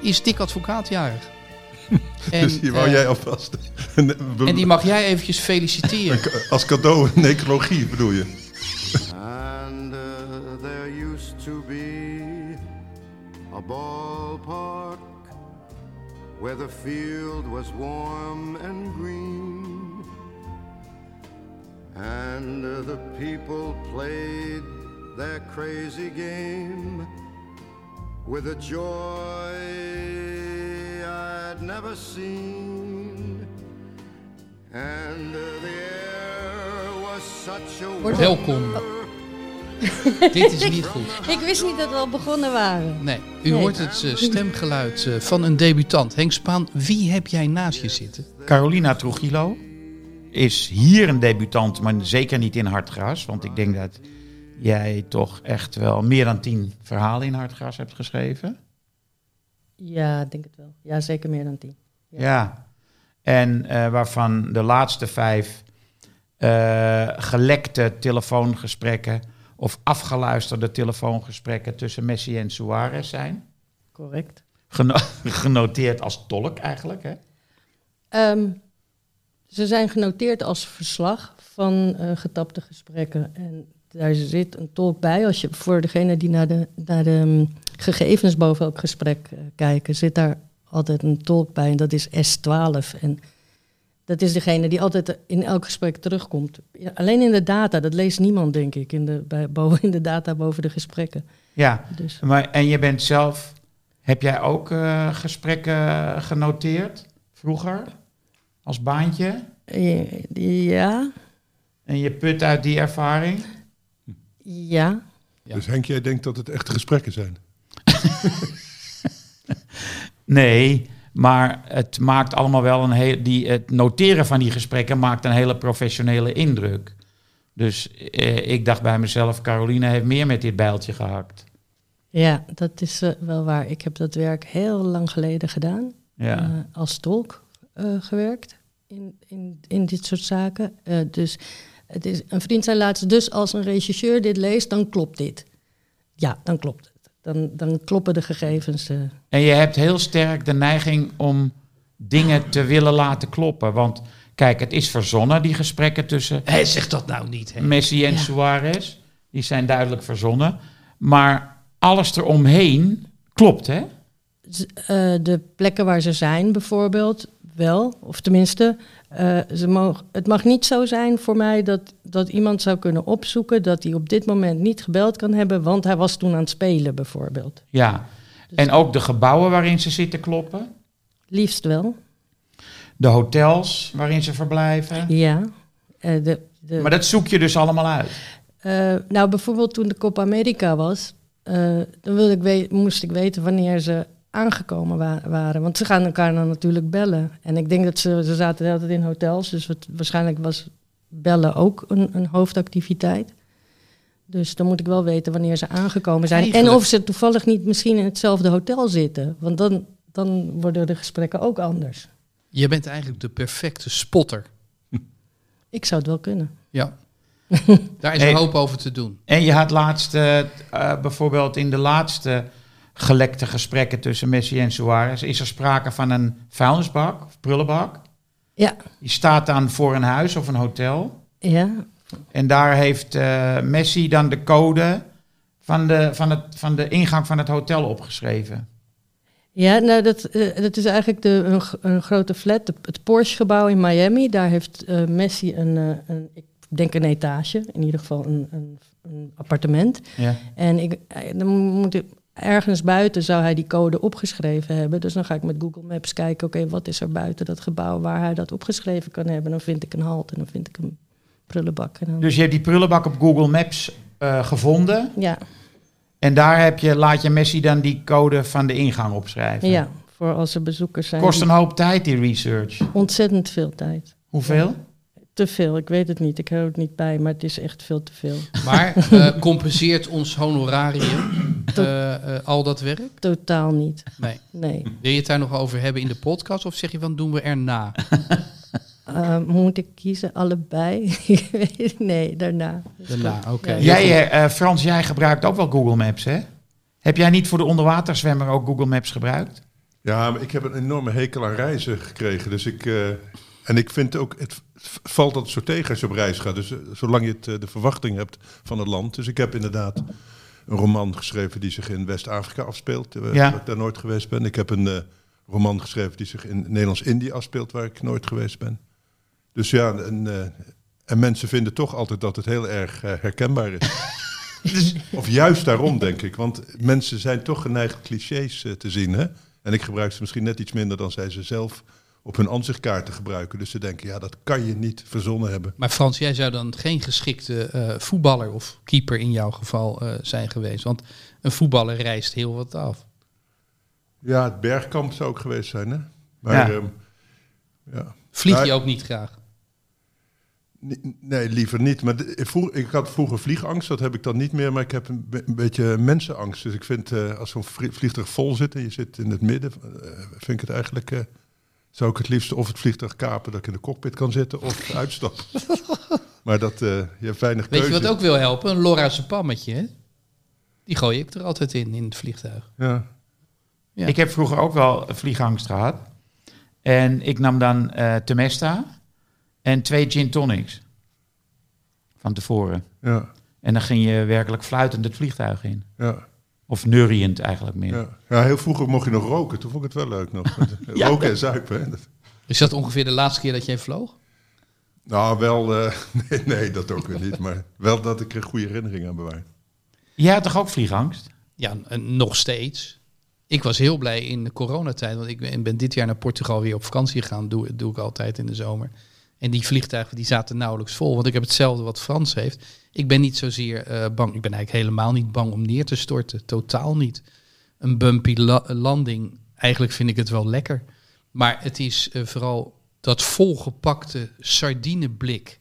is Dick Advocaat jarig. En, dus die wou eh, jij alvast. en die mag jij eventjes feliciteren. Als cadeau een necrologie bedoel je? And uh, there used to be a ballpark where the field was warm and green. And uh, the people played their crazy game with a joy I'd never seen. And uh, the air was such a Welkom. Dit is niet goed. Ik wist niet dat we al begonnen waren. Nee, u Nee. hoort het eh, stemgeluid eh, van een debutant. Henk Spaan, wie heb jij naast je zitten? Carolina Trujillo is hier een debutant, maar zeker niet in Hartgras. Want ik denk dat jij toch echt wel meer dan tien verhalen in Hartgras hebt geschreven. Ja, ik denk het wel. Ja, zeker meer dan tien. Ja. Ja. En eh, waarvan de laatste vijf eh, gelekte telefoongesprekken of afgeluisterde telefoongesprekken tussen Messi en Suarez zijn. Correct. Geno- genoteerd als tolk eigenlijk. Hè? Ehm, ze zijn genoteerd als verslag van eh, getapte gesprekken. En daar zit een tolk bij. Als je voor degene die naar de, naar de mm, gegevens boven elk gesprek eh, kijken, zit daar altijd een tolk bij. En dat is S12. En dat is degene die altijd in elk gesprek terugkomt. Ja, alleen in de data, dat leest niemand, denk ik, in de, bij, boven, in de data boven de gesprekken. Ja, Dus maar, en je bent zelf, heb jij ook eh, gesprekken genoteerd vroeger als baantje? eh, ja, En je put uit die ervaring? Ja. Ja. Dus Henk, jij denkt dat het echte gesprekken zijn? Nee, maar het maakt allemaal wel een heel. Die, het noteren van die gesprekken maakt een hele professionele indruk. Dus eh, ik dacht bij mezelf, Caroline heeft meer met dit bijltje gehakt. Ja, dat is eh, wel waar. Ik heb dat werk heel lang geleden gedaan. Ja. eh, als tolk eh, gewerkt in, in, in dit soort zaken. Eh, dus het is, een vriend zei laatst, dus als een rechercheur dit leest, dan klopt dit. Ja, dan klopt het. Dan, dan kloppen de gegevens. eh. En je hebt heel sterk de neiging om dingen te willen laten kloppen. Want kijk, het is verzonnen, die gesprekken tussen Hé, zeg dat nou niet. Hè? Messi en Ja. Suarez. Die zijn duidelijk verzonnen. Maar alles eromheen klopt, hè? Z- eh, de plekken waar ze zijn, bijvoorbeeld, wel. Of tenminste, eh, ze mogen, het mag niet zo zijn voor mij dat, dat iemand zou kunnen opzoeken dat hij op dit moment niet gebeld kan hebben, want hij was toen aan het spelen, bijvoorbeeld. Ja. En ook de gebouwen waarin ze zitten kloppen. Liefst wel, De hotels waarin ze verblijven. ja. Eh, de, de, Maar dat zoek je dus allemaal uit. eh, nou, bijvoorbeeld toen de Copa America was, dan wilde ik moest ik weten wanneer ze aangekomen wa- waren. Want ze gaan elkaar dan natuurlijk bellen. En ik denk dat ze, ze zaten de hele tijd in hotels, dus het, waarschijnlijk was bellen ook een, een hoofdactiviteit. Dus dan moet ik wel weten wanneer ze aangekomen zijn. Eigenlijk- En of ze toevallig niet misschien in hetzelfde hotel zitten. Want dan, dan worden de gesprekken ook anders. Je bent eigenlijk de perfecte spotter. Ik zou het wel kunnen. Ja. Daar is Hey. een hoop over te doen. En je had laatst, eh, eh, bijvoorbeeld in de laatste gelekte gesprekken tussen Messi en Suarez, is er sprake van een vuilnisbak of prullenbak. Ja, Die staat dan voor een huis of een hotel. ja. En daar heeft eh, Messi dan de code van de, van, het, van de ingang van het hotel opgeschreven. Ja, nou, dat, eh, dat is eigenlijk de, een, grote flat, de- het Porsche-gebouw in Miami. Daar heeft eh, Messi een, een, ik denk een etage, in ieder geval een, een, een appartement. Ja. En ik, dan moet ik, ergens buiten zou hij die code opgeschreven hebben. Dus dan ga ik met Google Maps kijken, oké, wat is er buiten dat gebouw waar hij dat opgeschreven kan hebben. Dan vind ik een halt en dan vind ik een prullenbak. En dan, Dus je hebt die prullenbak op Google Maps eh, gevonden. ja, En daar heb je, laat je Messi dan die code van de ingang opschrijven. ja, voor als er bezoekers zijn. Kost een hoop tijd, die research. Ontzettend veel tijd. Hoeveel? Te veel, ik weet het niet. Ik hou het niet bij, maar het is echt veel te veel. Maar eh, compenseert ons honorarium eh, eh, al dat werk? Totaal niet. Nee. Nee. Wil je het daar nog over hebben in de podcast of zeg je van doen we erna? Moet ik kiezen? Allebei? Ik weet het- nee, daarna. Daarna, oké. Ja. Jij, Frans, jij gebruikt ook wel Google Maps, hè? Heb jij niet voor de onderwaterzwemmer ook Google Maps gebruikt? Ja, maar ik heb een enorme hekel aan reizen gekregen. Dus ik, eh, en ik vind ook, het valt altijd zo tegen als je op reis gaat. Dus eh, zolang je het, eh, de verwachting hebt van het land. Dus ik heb inderdaad een roman geschreven die zich in West-Afrika afspeelt. eh, Ja. Waar ik daar nooit geweest ben. Ik heb een roman geschreven die zich in Nederlands-Indië afspeelt, waar ik nooit geweest ben. Dus ja, en, en mensen vinden toch altijd dat het heel erg herkenbaar is. Dus- of juist daarom, denk ik. Want mensen zijn toch geneigd clichés te zien. Hè? En ik gebruik ze misschien net iets minder dan zij ze zelf op hun ansichtkaarten gebruiken. Dus ze denken, ja, dat kan je niet verzonnen hebben. Maar Frans, jij zou dan geen geschikte eh, voetballer of keeper in jouw geval eh, zijn geweest. Want een voetballer reist heel wat af. Ja, het bergkamp zou ook geweest zijn, hè? Maar Ja. ja. ja. Vlieg je ook niet graag? Nee, liever niet. Maar ik, vroeg, ik had vroeger vliegangst, dat heb ik dan niet meer. Maar ik heb een, be- een beetje mensenangst. Dus ik vind, eh, als zo'n vlie- vliegtuig vol zit en je zit in het midden, vind ik het eigenlijk... eh, zou ik het liefst of het vliegtuig kapen dat ik in de cockpit kan zitten of uitstappen. maar dat, eh, je hebt weinig Weet keuze. je wat ook wil helpen? Een Laura's pammetje, hè? Die gooi ik er altijd in, in het vliegtuig. Ja. Ja. Ik heb vroeger ook wel vliegangst gehad. En ik nam dan eh Temesta en twee gin tonics. Van tevoren. Ja, En dan ging je werkelijk fluitend het vliegtuig in. ja, Of neuriënd eigenlijk meer. ja. ja, heel vroeger mocht je nog roken. Toen vond ik het wel leuk nog. Ja. roken en zuipen. Hè. Is dat ongeveer de laatste keer dat jij vloog? Nou, wel... eh, nee, nee, dat ook weer niet. Maar wel dat ik er goede herinneringen aan bewaar. Jij had toch ook vliegangst? Ja, en nog steeds. Ik was heel blij in de coronatijd, want ik ben, ben dit jaar naar Portugal weer op vakantie gegaan. Doe, doe ik altijd in de zomer. En die vliegtuigen die zaten nauwelijks vol, want ik heb hetzelfde wat Frans heeft. Ik ben niet zozeer eh, bang, ik ben eigenlijk helemaal niet bang om neer te storten. Totaal niet. Een bumpy la- landing, eigenlijk vind ik het wel lekker. Maar het is eh, vooral dat volgepakte sardineblik,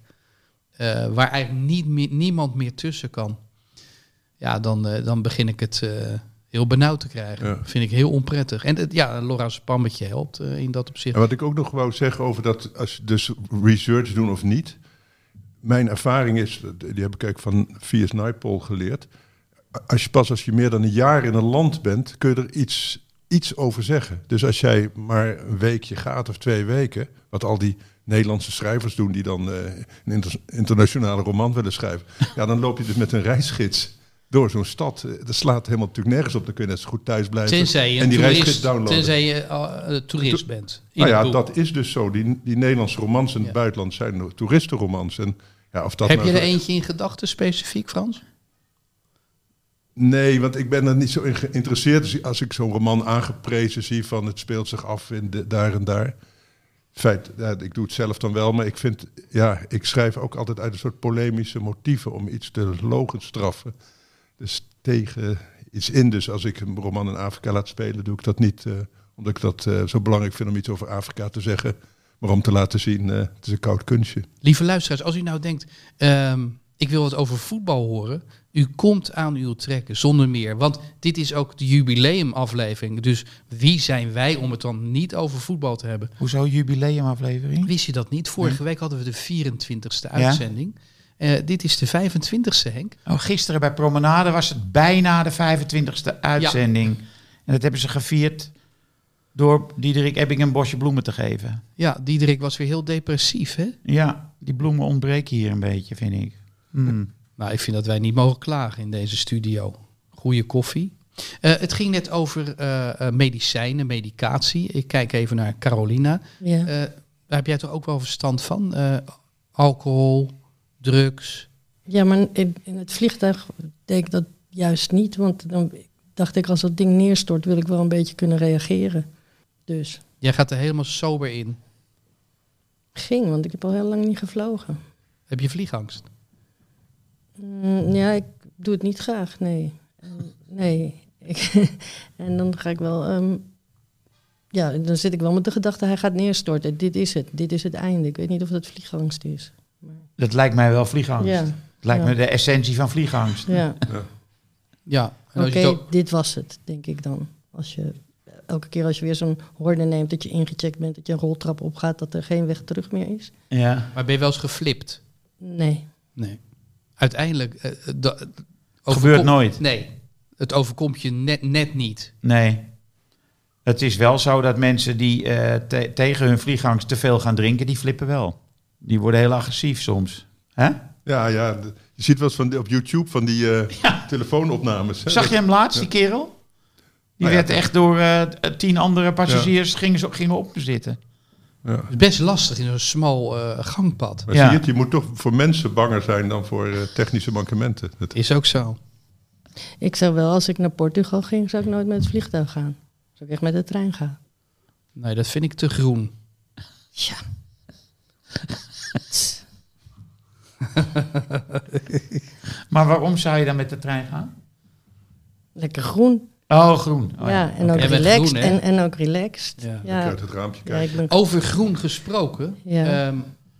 eh, waar eigenlijk niet niemand meer tussen kan. Ja, dan, dan begin ik het heel benauwd te krijgen. Ja. Vind ik heel onprettig. En het- ja, Laura's pammetje helpt eh, in dat opzicht. En wat ik ook nog wou zeggen over dat, als je dus research doen of niet. Mijn ervaring is, die heb ik eigenlijk van V.S. Naipaul geleerd. Als je pas als je meer dan een jaar in een land bent, kun je er iets, iets over zeggen. Dus als jij maar een weekje gaat of twee weken, wat al die Nederlandse schrijvers doen die dan eh, een inter- internationale roman willen schrijven. Ja, dan loop je dus met een reisgids door zo'n stad. Eh, Dat slaat helemaal natuurlijk nergens op. Dan kun je net zo goed thuis blijven. Tenzij je en die reisgids toerist, downloaden. tenzij je eh, toerist bent. Nou ja, dat is dus zo. Die, die Nederlandse romans in het Ja. buitenland zijn toeristenromans. En ja, of dat Heb nou je er zo- eentje in gedachten specifiek, Frans? Nee, want ik ben er niet zo in geïnteresseerd. Dus als ik zo'n roman aangeprezen zie van het speelt zich af in de, daar en daar. Feit, ja, ik doe het zelf dan wel, maar ik vind, ja, ik schrijf ook altijd uit een soort polemische motieven om iets te logenstraffen. Dus tegen iets in. Dus als ik een roman in Afrika laat spelen, doe ik dat niet eh, omdat ik dat eh, zo belangrijk vind om iets over Afrika te zeggen. Maar om te laten zien, eh, het is een koud kunstje. Lieve luisteraars, als u nou denkt, ehm, ik wil wat over voetbal horen. U komt aan uw trekken, zonder meer. Want dit is ook de jubileumaflevering. Dus wie zijn wij om het dan niet over voetbal te hebben? Hoezo jubileumaflevering? Wist je dat niet? Vorige week hadden we de 24ste uitzending. Eh, dit is de 25ste, Henk. Oh, gisteren bij Promenade was het bijna de 25e uitzending. En dat hebben ze gevierd door Diederik Ebbing een bosje bloemen te geven. Ja, Diederik was weer heel depressief, hè? Ja, die bloemen ontbreken hier een beetje, vind ik. Hmm. Nou, ik vind dat wij niet mogen klagen in deze studio. Goede koffie. Eh, het ging net over eh, eh, medicijnen, medicatie. Ik kijk even naar Carolina. Ja. Eh, daar heb jij toch ook wel verstand van? Eh, alcohol, drugs. Ja, maar in, het vliegtuig deed ik dat juist niet. Want dan dacht ik, als dat ding neerstort, wil ik wel een beetje kunnen reageren. Dus Jij gaat er helemaal sober in. ging, want ik heb al heel lang niet gevlogen. Heb je vliegangst? Mm, ja, ik doe het niet graag, nee. Nee. Ik, en dan ga ik wel... ehm, ja, dan zit ik wel met de gedachte, hij gaat neerstorten. Dit is het, dit is het einde. Ik weet niet of dat vliegangst is. Dat lijkt mij wel vliegangst. Ja, Het lijkt Ja. me de essentie van vliegangst. ja. Ja. Oké, ook- dit was het, denk ik dan. Als je, elke keer als je weer zo'n horde neemt, dat je ingecheckt bent, dat je een roltrap opgaat, dat er geen weg terug meer is. Ja. Maar ben je wel eens geflipt? Nee. Nee. Uiteindelijk... het Gebeurt nooit. Nee. Het overkomt je net, net niet. Nee. Het is wel zo dat mensen die eh, te- tegen hun vliegangst te veel gaan drinken, die flippen wel. Die worden heel agressief soms. Hè? Ja, ja. Je ziet wel eens van, die- op YouTube van die eh, telefoonopnames. hè. Zag je hem laatst, die kerel? Die Nou ja, werd echt door eh, tien andere passagiers gingen, gingen op zitten. Ja. Het is best lastig in zo'n smal eh, gangpad. Maar Ja. zie je het, je moet toch voor mensen banger zijn dan voor technische mankementen. Dat, Is ook zo. Ik zou wel, als ik naar Portugal ging, zou ik nooit met het vliegtuig gaan. Zou ik echt met de trein gaan. Nee, dat vind ik te groen. Ja. Maar waarom zou je dan met de trein gaan? Lekker groen. Oh, groen. Oh, ja, en ook relaxed. groen, en, en ook relaxed. Ja. Ja, uit het raampje kijken. ben Over groen gesproken. Ja. ehm,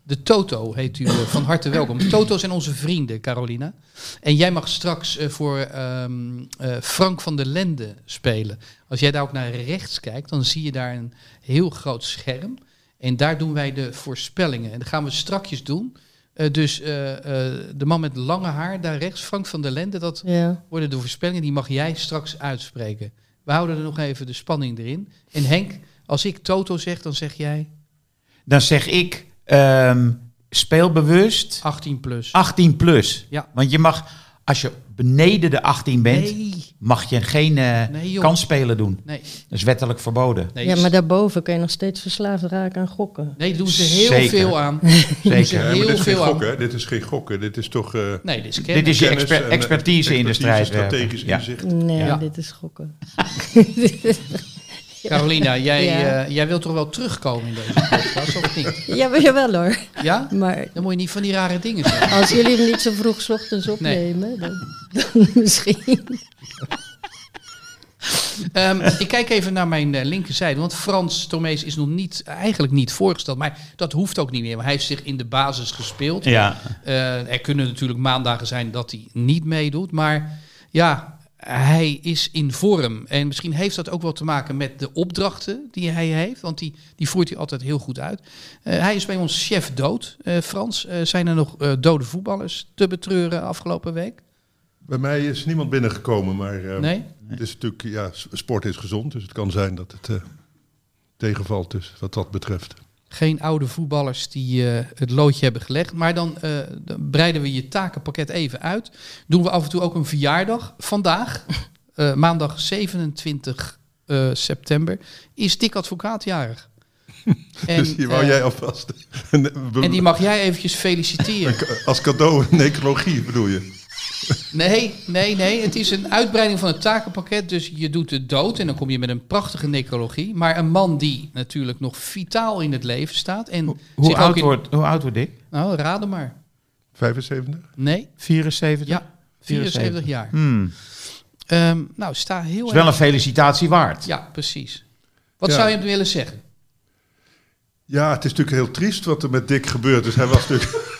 de Toto heet u eh, van harte welkom. Toto zijn onze vrienden, Carolina. En jij mag straks eh, voor ehm, eh, Frank van der Lende spelen. Als jij daar ook naar rechts kijkt, dan zie je daar een heel groot scherm. En daar doen wij de voorspellingen. En dat gaan we strakjes doen. Eh, dus eh, eh, de man met lange haar daar rechts, Frank van der Lende, dat ja. worden de voorspellingen, die mag jij straks uitspreken. We houden er nog even de spanning erin. En Henk, als ik Toto zeg, dan zeg jij Dan zeg ik ehm, speelbewust 18 plus. 18 plus. Ja. Want je mag, als je beneden de 18 bent, Nee, mag je geen eh Nee, kansspelen doen. nee, Dat is wettelijk verboden. nee. ja, maar daarboven kun je nog steeds verslaafd raken aan gokken. nee, doen ze heel Zeker. veel aan. Zeker. Heel dit is geen veel aan. gokken. Dit is geen gokken. Dit is toch eh, Nee, dit is Dit is je kennis exper- en, eh, expertise in de strijd. strategisch Ja. inzicht. Nee, Ja. dit is gokken. Carolina, jij, Ja. eh, jij wilt toch wel terugkomen in deze podcast, of niet? Ja, maar jawel hoor. Ja? Maar Dan moet je niet van die rare dingen zeggen. als jullie hem niet zo vroeg 's ochtends opnemen, dan, dan misschien. Ehm, ik kijk even naar mijn eh, linkerzijde, want Frans Tomees is nog niet, eigenlijk niet voorgesteld. Maar dat hoeft ook niet meer, want hij heeft zich in de basis gespeeld. Ja. Eh, er kunnen natuurlijk maandagen zijn dat hij niet meedoet. Maar ja, hij is in vorm. En misschien heeft dat ook wel te maken met de opdrachten die hij heeft. Want die, die voert hij altijd heel goed uit. Eh, hij is bij ons chef dood. Eh, Frans, eh, zijn er nog dode voetballers te betreuren afgelopen week? Bij mij is niemand binnengekomen, maar Nee? het is natuurlijk, ja, sport is gezond. Dus het kan zijn dat het tegenvalt dus, wat dat betreft. Geen oude voetballers die eh, het loodje hebben gelegd. Maar dan, eh, dan breiden we je takenpakket even uit. Doen we af en toe ook een verjaardag. Vandaag, eh, maandag 27 eh, september, is Dick Advocaat jarig. En, dus hier wou jij alvast en die mag jij eventjes feliciteren. als cadeau necrologie bedoel je? Nee, nee, nee. Het is een uitbreiding van het takenpakket. Dus je doet de dood en dan kom je met een prachtige necrologie. Maar een man die natuurlijk nog vitaal in het leven staat. En Hoe, oud in- wordt, hoe oud wordt ik? Nou, raden maar. 75? Nee, 74? ja, 74 jaar. Hmm. Ehm, nou, sta heel is wel een felicitatie waard. Ja, precies. Wat Ja. zou je hem willen zeggen? Ja, het is natuurlijk heel triest wat er met Dick gebeurt. Dus hij was natuurlijk...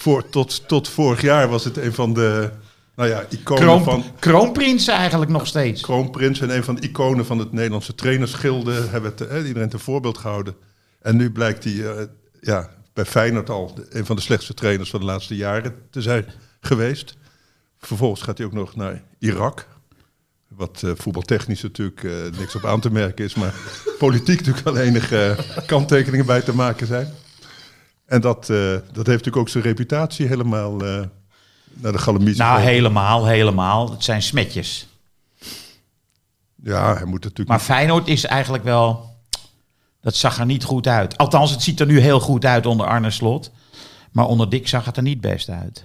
Voor, tot, tot vorig jaar was het een van de nou ja, iconen Kroon, van... Kroonprins eigenlijk nog steeds. Kroonprins en een van de iconen van het Nederlandse trainersgilde. Hebben het, eh, iedereen ten voorbeeld gehouden. En nu blijkt hij eh, ja, bij Feyenoord al een van de slechtste trainers van de laatste jaren te zijn geweest. Vervolgens gaat hij ook nog naar Irak. Wat eh, voetbaltechnisch natuurlijk eh, niks op aan te merken is. Maar politiek natuurlijk wel enige kanttekeningen bij te maken zijn. En dat, eh, dat heeft natuurlijk ook zijn reputatie helemaal eh, naar de galamise Nou, helemaal, helemaal. Het zijn smetjes. Ja, hij moet natuurlijk... Maar Feyenoord is eigenlijk wel... Dat zag er niet goed uit. Althans, het ziet er nu heel goed uit onder Arne Slot. Maar onder Dick zag het er niet best uit.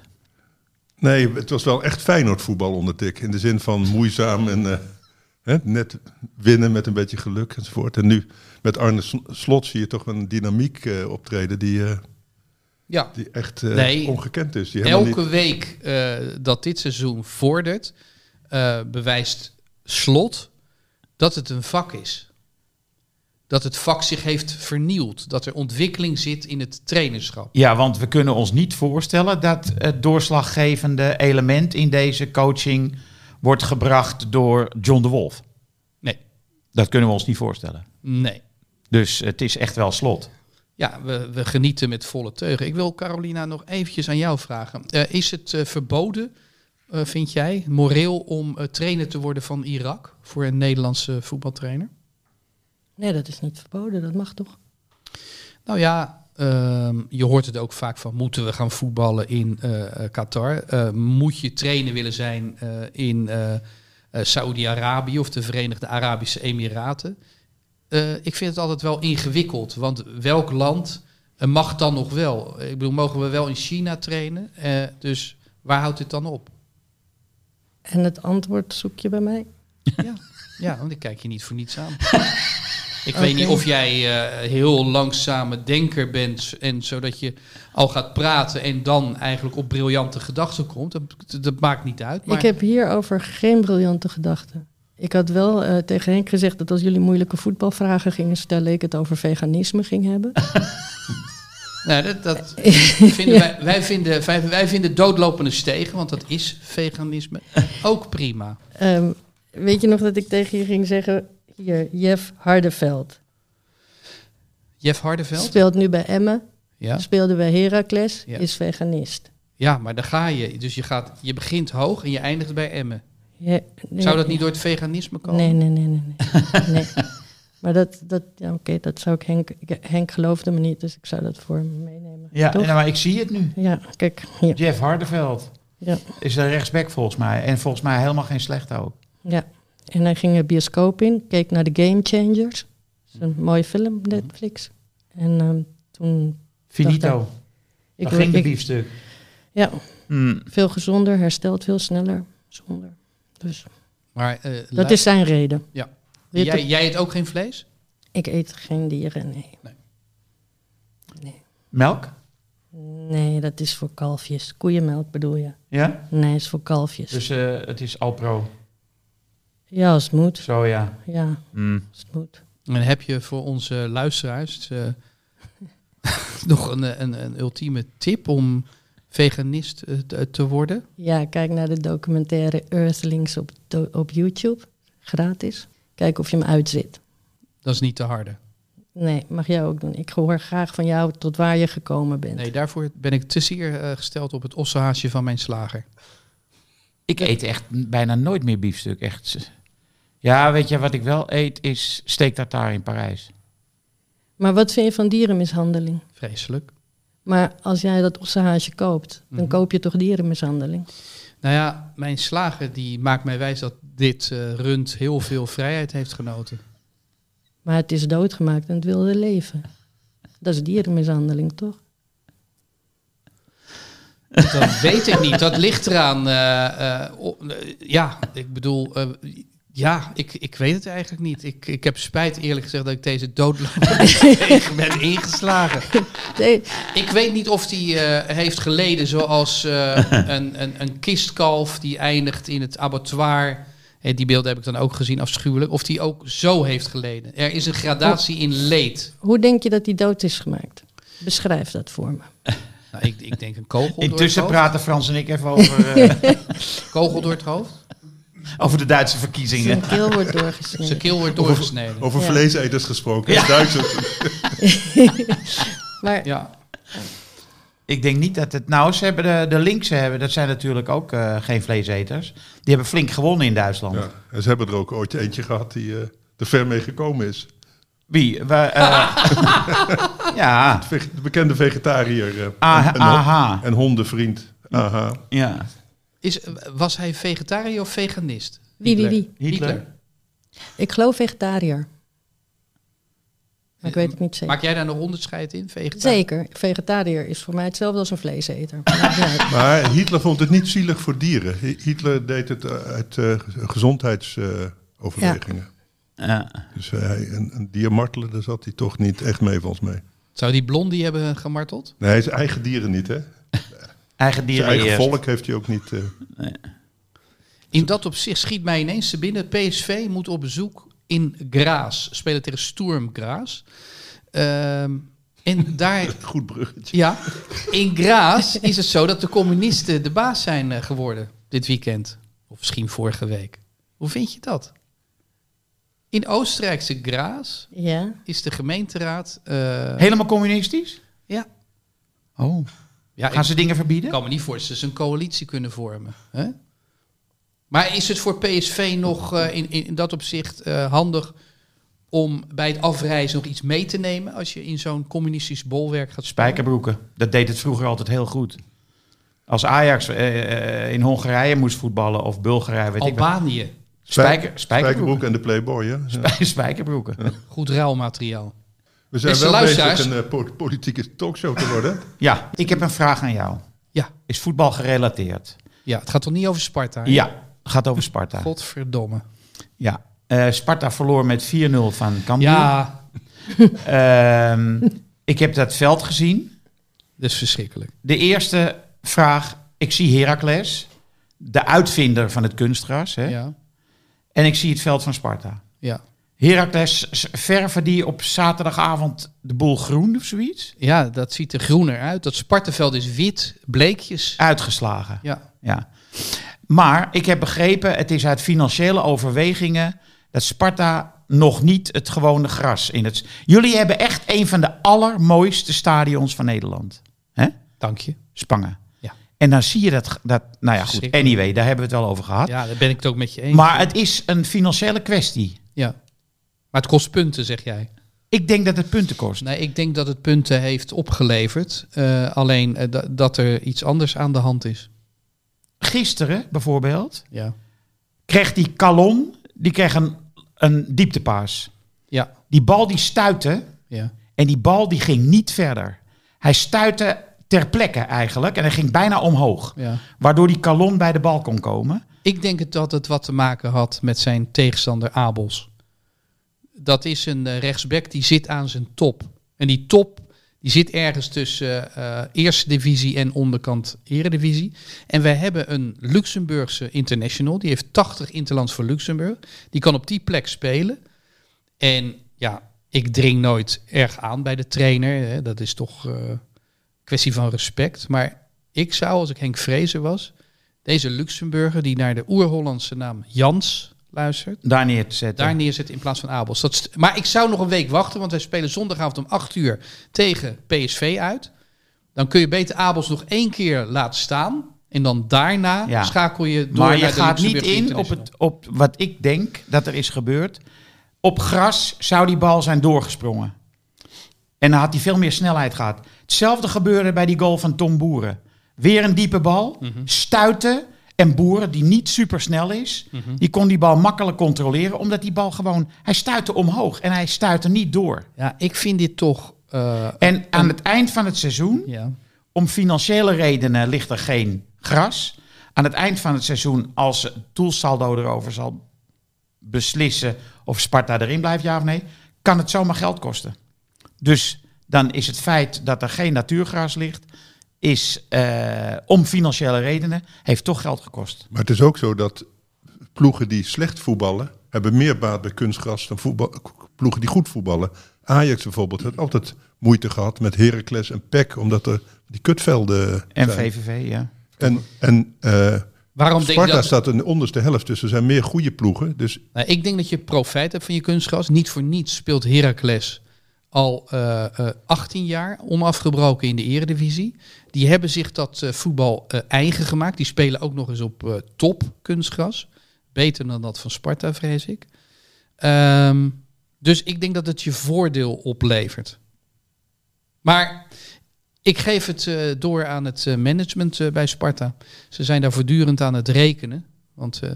Nee, het was wel echt Feyenoord voetbal onder Dick. In de zin van moeizaam en eh, hè, net winnen met een beetje geluk enzovoort. En nu met Arne Slot zie je toch een dynamiek optreden die, Ja, die echt eh, Nee, ongekend is. Die elke niet- week eh, dat dit seizoen vordert, eh, bewijst slot dat het een vak is. Dat het vak zich heeft vernieuwd. Dat er ontwikkeling zit in het trainerschap. Ja, want we kunnen ons niet voorstellen dat het doorslaggevende element in deze coaching wordt gebracht door John de Wolf. Nee, Dat kunnen we ons niet voorstellen. nee. Dus het is echt wel slot. Ja, we, we genieten met volle teugen. Ik wil Carolina nog eventjes aan jou vragen. Eh, is het eh, verboden, eh, vind jij, moreel om trainer te worden van Irak voor een Nederlandse voetbaltrainer? Nee, dat is niet verboden, dat mag toch? Nou ja, ehm, je hoort het ook vaak van moeten we gaan voetballen in Qatar? Moet je trainer willen zijn in Saoedi-Arabië of de Verenigde Arabische Emiraten? Eh, ik vind het altijd wel ingewikkeld, want welk land eh, mag dan nog wel? Ik bedoel, mogen we wel in China trainen? Eh, dus waar houdt dit dan op? En het antwoord zoek je bij mij? Ja, ja want ik kijk je niet voor niets aan. Ik weet niet of jij eh, heel langzame denker bent en zodat je al gaat praten en dan eigenlijk op briljante gedachten komt. Dat, dat maakt niet uit. Maar Ik heb hierover geen briljante gedachten. Ik had wel eh, tegen Henk gezegd dat als jullie moeilijke voetbalvragen gingen stellen, ik het over veganisme ging hebben. nee, dat, dat vinden wij, wij, vinden, wij, wij vinden doodlopende stegen, want dat is veganisme, ook prima. Ehm, weet je nog dat ik tegen je ging zeggen, hier, Jeff Hardeveld. Jeff Hardeveld? Speelt nu bij Emmen, Ja. speelde bij Heracles, Ja. is veganist. ja, maar daar ga je. Dus je, gaat, je begint hoog en je eindigt bij Emmen. Ja, nee, Zou dat niet door het veganisme komen? Nee, nee, nee, nee. nee. nee. Maar dat, dat ja, oké, dat zou ik Henk, Henk geloofde me niet, dus ik zou dat voor hem meenemen. Ja, Toch? maar ik zie het nu. Ja, kijk, hier. Jeff Hardeveld Ja, is een rechtsback volgens mij. En volgens mij helemaal geen slechte ook. ja. En hij ging de bioscoop in, keek naar de Game Changers. Dat is een mooie film, Netflix. En ehm, toen... Finito. Ik, Dan ging de ik- biefstuk. Ja, Hmm. veel gezonder, herstelt veel sneller. Zonder. Dus Maar, eh, dat is zijn reden. Ja. Jij, jij eet ook geen vlees? Ik eet geen dieren, nee. Melk? Nee, dat is voor kalfjes. Koeienmelk bedoel je? Ja. Nee, is voor kalfjes. Dus eh, het is Alpro. Ja, als het moet. Soja. Ja, Hmm. als het moet. En heb je voor onze luisteraars eh, nog een, een, een ultieme tip om veganist eh, te, te worden? Ja, kijk naar de documentaire Earthlings op, op YouTube. Gratis. Kijk of je hem uitzit. Dat is niet te harde. Nee, mag jij ook doen. Ik hoor graag van jou tot waar je gekomen bent. Nee, daarvoor ben ik te zeer eh, gesteld op het ossenhaasje van mijn slager. Ik eet echt bijna nooit meer biefstuk. Echt. Ja, weet je wat ik wel eet? Is steak tartare in Parijs. Maar wat vind je van dierenmishandeling? Vreselijk. Maar als jij dat ossenhaasje koopt, dan Mhm. koop je toch dierenmishandeling? Nou ja, mijn slager die maakt mij wijs dat dit eh, rund heel veel vrijheid heeft genoten. Maar het is doodgemaakt en het wilde leven. Dat is dierenmishandeling, toch? Dat weet ik niet. Dat ligt eraan. eh, eh, ja, ik bedoel, ja, ik, ik weet het eigenlijk niet. Ik, ik heb spijt eerlijk gezegd dat ik deze doodloop ben ingeslagen. Nee, Ik weet niet of die eh, heeft geleden zoals eh, een, een, een kistkalf die eindigt in het abattoir. Die beelden heb ik dan ook gezien, afschuwelijk. Of die ook zo heeft geleden. Er is een gradatie in leed. hoe denk je dat die dood is gemaakt? Beschrijf dat voor me. Nou, ik, ik denk een kogel door Intussen het hoofd. praten Frans en ik even over, eh, Kogel door het hoofd. Over de Duitse verkiezingen. Zijn keel wordt Zijn doorgesneden. keel wordt doorgesneden. Over Ja. vleeseters gesproken. Ja. Duitsers. Maar Ja, Ik denk niet dat het... Nou, ze hebben de, de linkse hebben, dat zijn natuurlijk ook eh, geen vleeseters. Die hebben flink gewonnen in Duitsland. Ja. En ze hebben er ook ooit eentje gehad die eh, er ver mee gekomen is. Wie? We, eh, ja, De bekende vegetariër eh, Ah, en, en, aha. en hondenvriend. Aha. ja. Is, was hij vegetariër of veganist? Wie, wie, Hitler. wie? Hitler. Ik geloof vegetariër. Maar ik weet het niet zeker. Maak jij daar een onderscheid in? Vegetariër? Zeker. Vegetariër is voor mij hetzelfde als een vleeseter. Maar Hitler vond het niet zielig voor dieren. Hi- Hitler deed het eh, uit eh, gezondheidsoverwegingen. Ja. Dus eh, hij, een, een dier martelen, daar zat hij toch niet echt mee volgens mij. Zou die blondie hebben gemarteld? Nee, zijn eigen dieren niet, hè? Eigen Zijn dieren eigen eerst. volk heeft hij ook niet... eh, In dat opzicht schiet mij ineens te binnen. PSV moet op bezoek in Graas. Spelen tegen Sturm Graas. Ehm, en daar, goed bruggetje. ja, in Graas is het zo dat de communisten de baas zijn eh, geworden dit weekend. Of misschien vorige week. Hoe vind je dat? In Oostenrijkse Graas Ja. is de gemeenteraad... eh, Helemaal communistisch? ja. Oh. Ja, Gaan ze dingen verbieden? Ik kan me niet voorstellen dat ze een coalitie kunnen vormen. Hè? Maar is het voor PSV nog eh, in, in, dat opzicht eh, handig om bij het afreizen nog iets mee te nemen als je in zo'n communistisch bolwerk gaat spelen? Spijkerbroeken. Dat deed het vroeger altijd heel goed. Als Ajax eh, in Hongarije moest voetballen of Bulgarije, weet ik. Albanië, Spijker, Spijkerbroek spijkerbroeken. en de Playboy, hè? Ja. Spijkerbroeken. goed ruilmateriaal. We zijn Beste wel luisteraars. bezig een eh, po- politieke talkshow te worden. Ja, ik heb een vraag aan jou. Ja. Is voetbal gerelateerd? Ja, het gaat toch niet over Sparta? hè? Ja, gaat over Sparta. Godverdomme. Ja. Eh, Sparta verloor met 4-0 van Cambuur. Ja, Ehm, ik heb dat veld gezien. dat is verschrikkelijk. De eerste vraag. Ik zie Heracles, de uitvinder van het kunstgras. Hè? Ja, En ik zie het veld van Sparta. ja. Heracles s- verven die op zaterdagavond de boel groen of zoiets? ja, dat ziet er groener uit. Dat Spartaveld is wit, bleekjes. Uitgeslagen. Ja, Ja. Maar ik heb begrepen, het is uit financiële overwegingen dat Sparta nog niet het gewone gras in het. Jullie hebben echt een van de allermooiste stadions van Nederland. hè? dank je. Spangen. Ja. En dan zie je dat, dat. Nou ja, goed. Anyway, daar hebben we het wel over gehad. Ja, daar ben ik het ook met je eens. Maar het is een financiële kwestie. Ja. Maar het kost punten, zeg jij. Ik denk dat het punten kost. Nee, ik denk dat het punten heeft opgeleverd. Eh, alleen eh, da- dat er iets anders aan de hand is. Gisteren bijvoorbeeld Ja. kreeg die Calon, die kreeg een, een dieptepaas. Ja. Die bal die stuitte Ja. en die bal die ging niet verder. Hij stuitte ter plekke eigenlijk en hij ging bijna omhoog. ja. Waardoor die Calon bij de bal kon komen. Ik denk het dat het wat te maken had met zijn tegenstander Abels. Dat is een eh, rechtsback die zit aan zijn top. En die top die zit ergens tussen eh, eerste divisie en onderkant eredivisie. En wij hebben een Luxemburgse international. Die heeft 80 interlands voor Luxemburg. Die kan op die plek spelen. En ja, ik dring nooit erg aan bij de trainer. Hè. Dat is toch eh kwestie van respect. Maar ik zou, als ik Henk Vrezer was, deze Luxemburger die naar de oer-Hollandse naam Jans luistert, Daar neer te zetten. daar neerzetten in plaats van Abels. Dat maar ik zou nog een week wachten, want wij spelen zondagavond om 8 uur tegen PSV uit. Dan kun je beter Abels nog één keer laten staan. En dan daarna Ja. schakel je door maar je naar de gaat niet in op, het, op wat ik denk dat er is gebeurd. Op gras zou die bal zijn doorgesprongen. En dan had hij veel meer snelheid gehad. Hetzelfde gebeurde bij die goal van Tom Boeren. Weer een diepe bal, Mhm. stuiten. En Boeren, die niet super snel is, Mhm. die kon die bal makkelijk controleren. Omdat die bal gewoon, hij stuitte omhoog en hij stuitte niet door. Ja, ik vind dit toch... eh, En aan het eind van het seizoen ja. om financiële redenen ligt er geen gras. Aan het eind van het seizoen, als het doelsaldo erover zal beslissen of Sparta erin blijft, ja of nee, kan het zomaar geld kosten. Dus dan is het feit dat er geen natuurgras ligt, is eh, om financiële redenen, heeft toch geld gekost. Maar het is ook zo dat ploegen die slecht voetballen, hebben meer baat bij kunstgras dan voetbal, ploegen die goed voetballen. Ajax bijvoorbeeld heeft altijd moeite gehad met Heracles en PEC, omdat er die kutvelden En zijn. VVV, ja. En, en eh, Waarom denk je Sparta dat... staat in de onderste helft, dus er zijn meer goede ploegen. Dus Nou, ik denk dat je profijt hebt van je kunstgras. Niet voor niets speelt Heracles al eh, eh, 18 jaar onafgebroken in de eredivisie. Die hebben zich dat eh, voetbal eh, eigen gemaakt. Die spelen ook nog eens op eh, top kunstgras. Beter dan dat van Sparta, vrees ik. Ehm, dus ik denk dat het je voordeel oplevert. Maar ik geef het eh, door aan het eh, management eh, bij Sparta. Ze zijn daar voortdurend aan het rekenen. Want eh,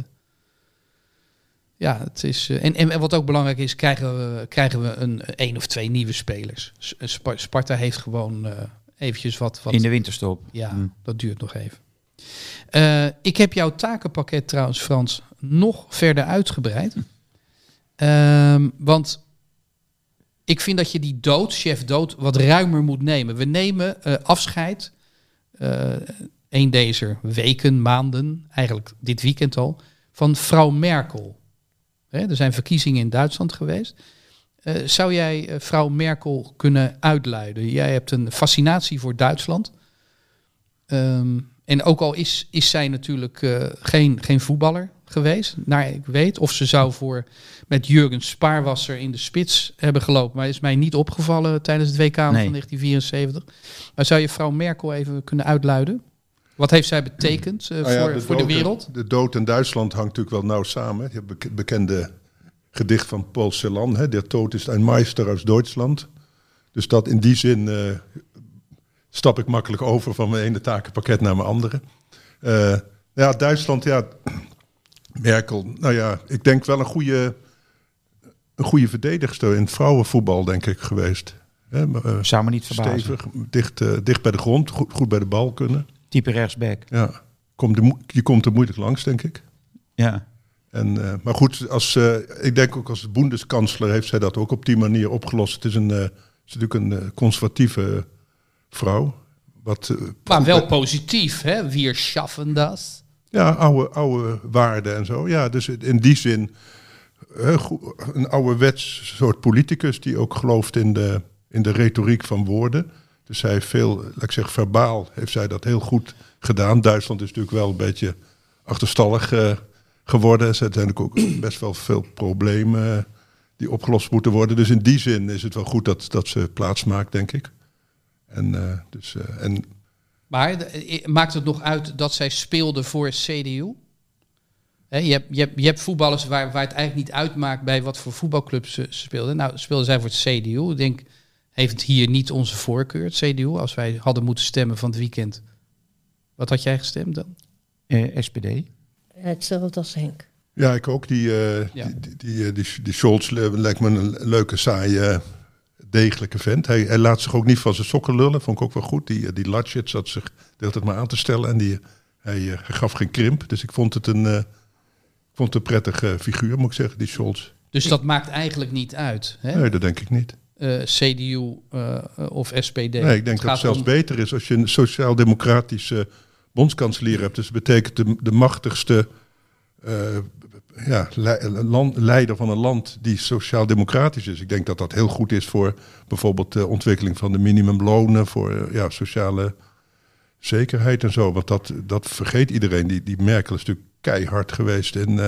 Ja, het is, eh, en, en, wat ook belangrijk is, krijgen we, krijgen we een één of twee nieuwe spelers. Sparta heeft gewoon eh, eventjes wat... wat In de winterstop. Ja, Hm. dat duurt nog even. Eh, ik heb jouw takenpakket trouwens, Frans, nog verder uitgebreid. Ehm, want ik vind dat je die dood, chef dood, wat ruimer moet nemen. We nemen afscheid, een deze weken, maanden, eigenlijk dit weekend al, van vrouw Merkel. Hè, er zijn verkiezingen in Duitsland geweest. Eh, zou jij eh, vrouw Merkel kunnen uitluiden? Jij hebt een fascinatie voor Duitsland. Ehm, en ook al is, is zij natuurlijk eh, geen, geen voetballer geweest, naar ik weet. Of ze zou voor met Jurgen Spaarwasser in de spits hebben gelopen. Maar is mij niet opgevallen tijdens het WK van Nee. 1974. Maar zou je vrouw Merkel even kunnen uitluiden? Wat heeft zij betekend eh, Nou ja, voor, voor de wereld? De dood in Duitsland hangt natuurlijk wel nauw samen. Je hebt het bekende gedicht van Paul Celan. Hè, Der Tod is een Meister uit Duitsland. Dus dat in die zin eh, stap ik makkelijk over van mijn ene takenpakket naar mijn andere. Eh, ja, Duitsland, ja, Merkel. Nou ja, ik denk wel een goede, een goede verdedigster in het vrouwenvoetbal, denk ik, geweest. Hè, maar, Zou me niet verbazen. stevig, dicht, dicht bij de grond, goed, goed bij de bal kunnen. Type rechtsback. Ja, komt mo- je komt er moeilijk langs, denk ik. Ja. En, eh, maar goed, als, eh, ik denk ook als boendeskansler heeft zij dat ook op die manier opgelost. Het is, een, eh, het is natuurlijk een conservatieve vrouw. Wat, Maar wel positief, hè? Wir schaffen das. Ja, oude, oude waarden en zo. Ja, dus in die zin een ouderwets soort politicus die ook gelooft in de, in de retoriek van woorden. Dus zij heeft veel, laat ik zeggen, verbaal heeft zij dat heel goed gedaan. Duitsland is natuurlijk wel een beetje achterstallig eh, geworden. Er zijn natuurlijk ook best wel veel problemen die opgelost moeten worden. Dus in die zin is het wel goed dat, dat ze plaats maakt, denk ik. En, eh, dus, eh, en Maar maakt het nog uit dat zij speelde voor CDU? Je, hebt, je, hebt, je hebt voetballers waar, waar het eigenlijk niet uitmaakt bij wat voor voetbalclubs ze ze speelden. Nou, speelden zij voor het CDU. Ik denk, heeft het hier niet onze voorkeur, het CDU? Als wij hadden moeten stemmen van het weekend. Wat had jij gestemd dan? Eh, SPD. Ja, hetzelfde als Henk. Ja, ik ook. Die, eh Ja. die, die, die, eh, die, die Scholz lijkt me een leuke, saaie, degelijke vent. Hij, hij laat zich ook niet van zijn sokken lullen. Vond ik ook wel goed. Die, eh, die Latschet zat zich de hele tijd maar aan te stellen. En die, hij, eh, gaf geen krimp. Dus ik vond het een, eh, ik vond het een prettige figuur, moet ik zeggen, die Scholz. Dus dat maakt eigenlijk niet uit. Hè? Nee, dat denk ik niet. Eh, CDU eh, of SPD. Nee, ik denk dat het zelfs om- beter is als je een sociaal-democratische bondskanselier hebt. Dus dat betekent de, de machtigste eh, ja, le- land- leider van een land die sociaal-democratisch is. Ik denk dat dat heel goed is voor bijvoorbeeld de ontwikkeling van de minimumlonen, voor ja, sociale zekerheid en zo. Want dat, dat vergeet iedereen. Die, die Merkel is natuurlijk keihard geweest in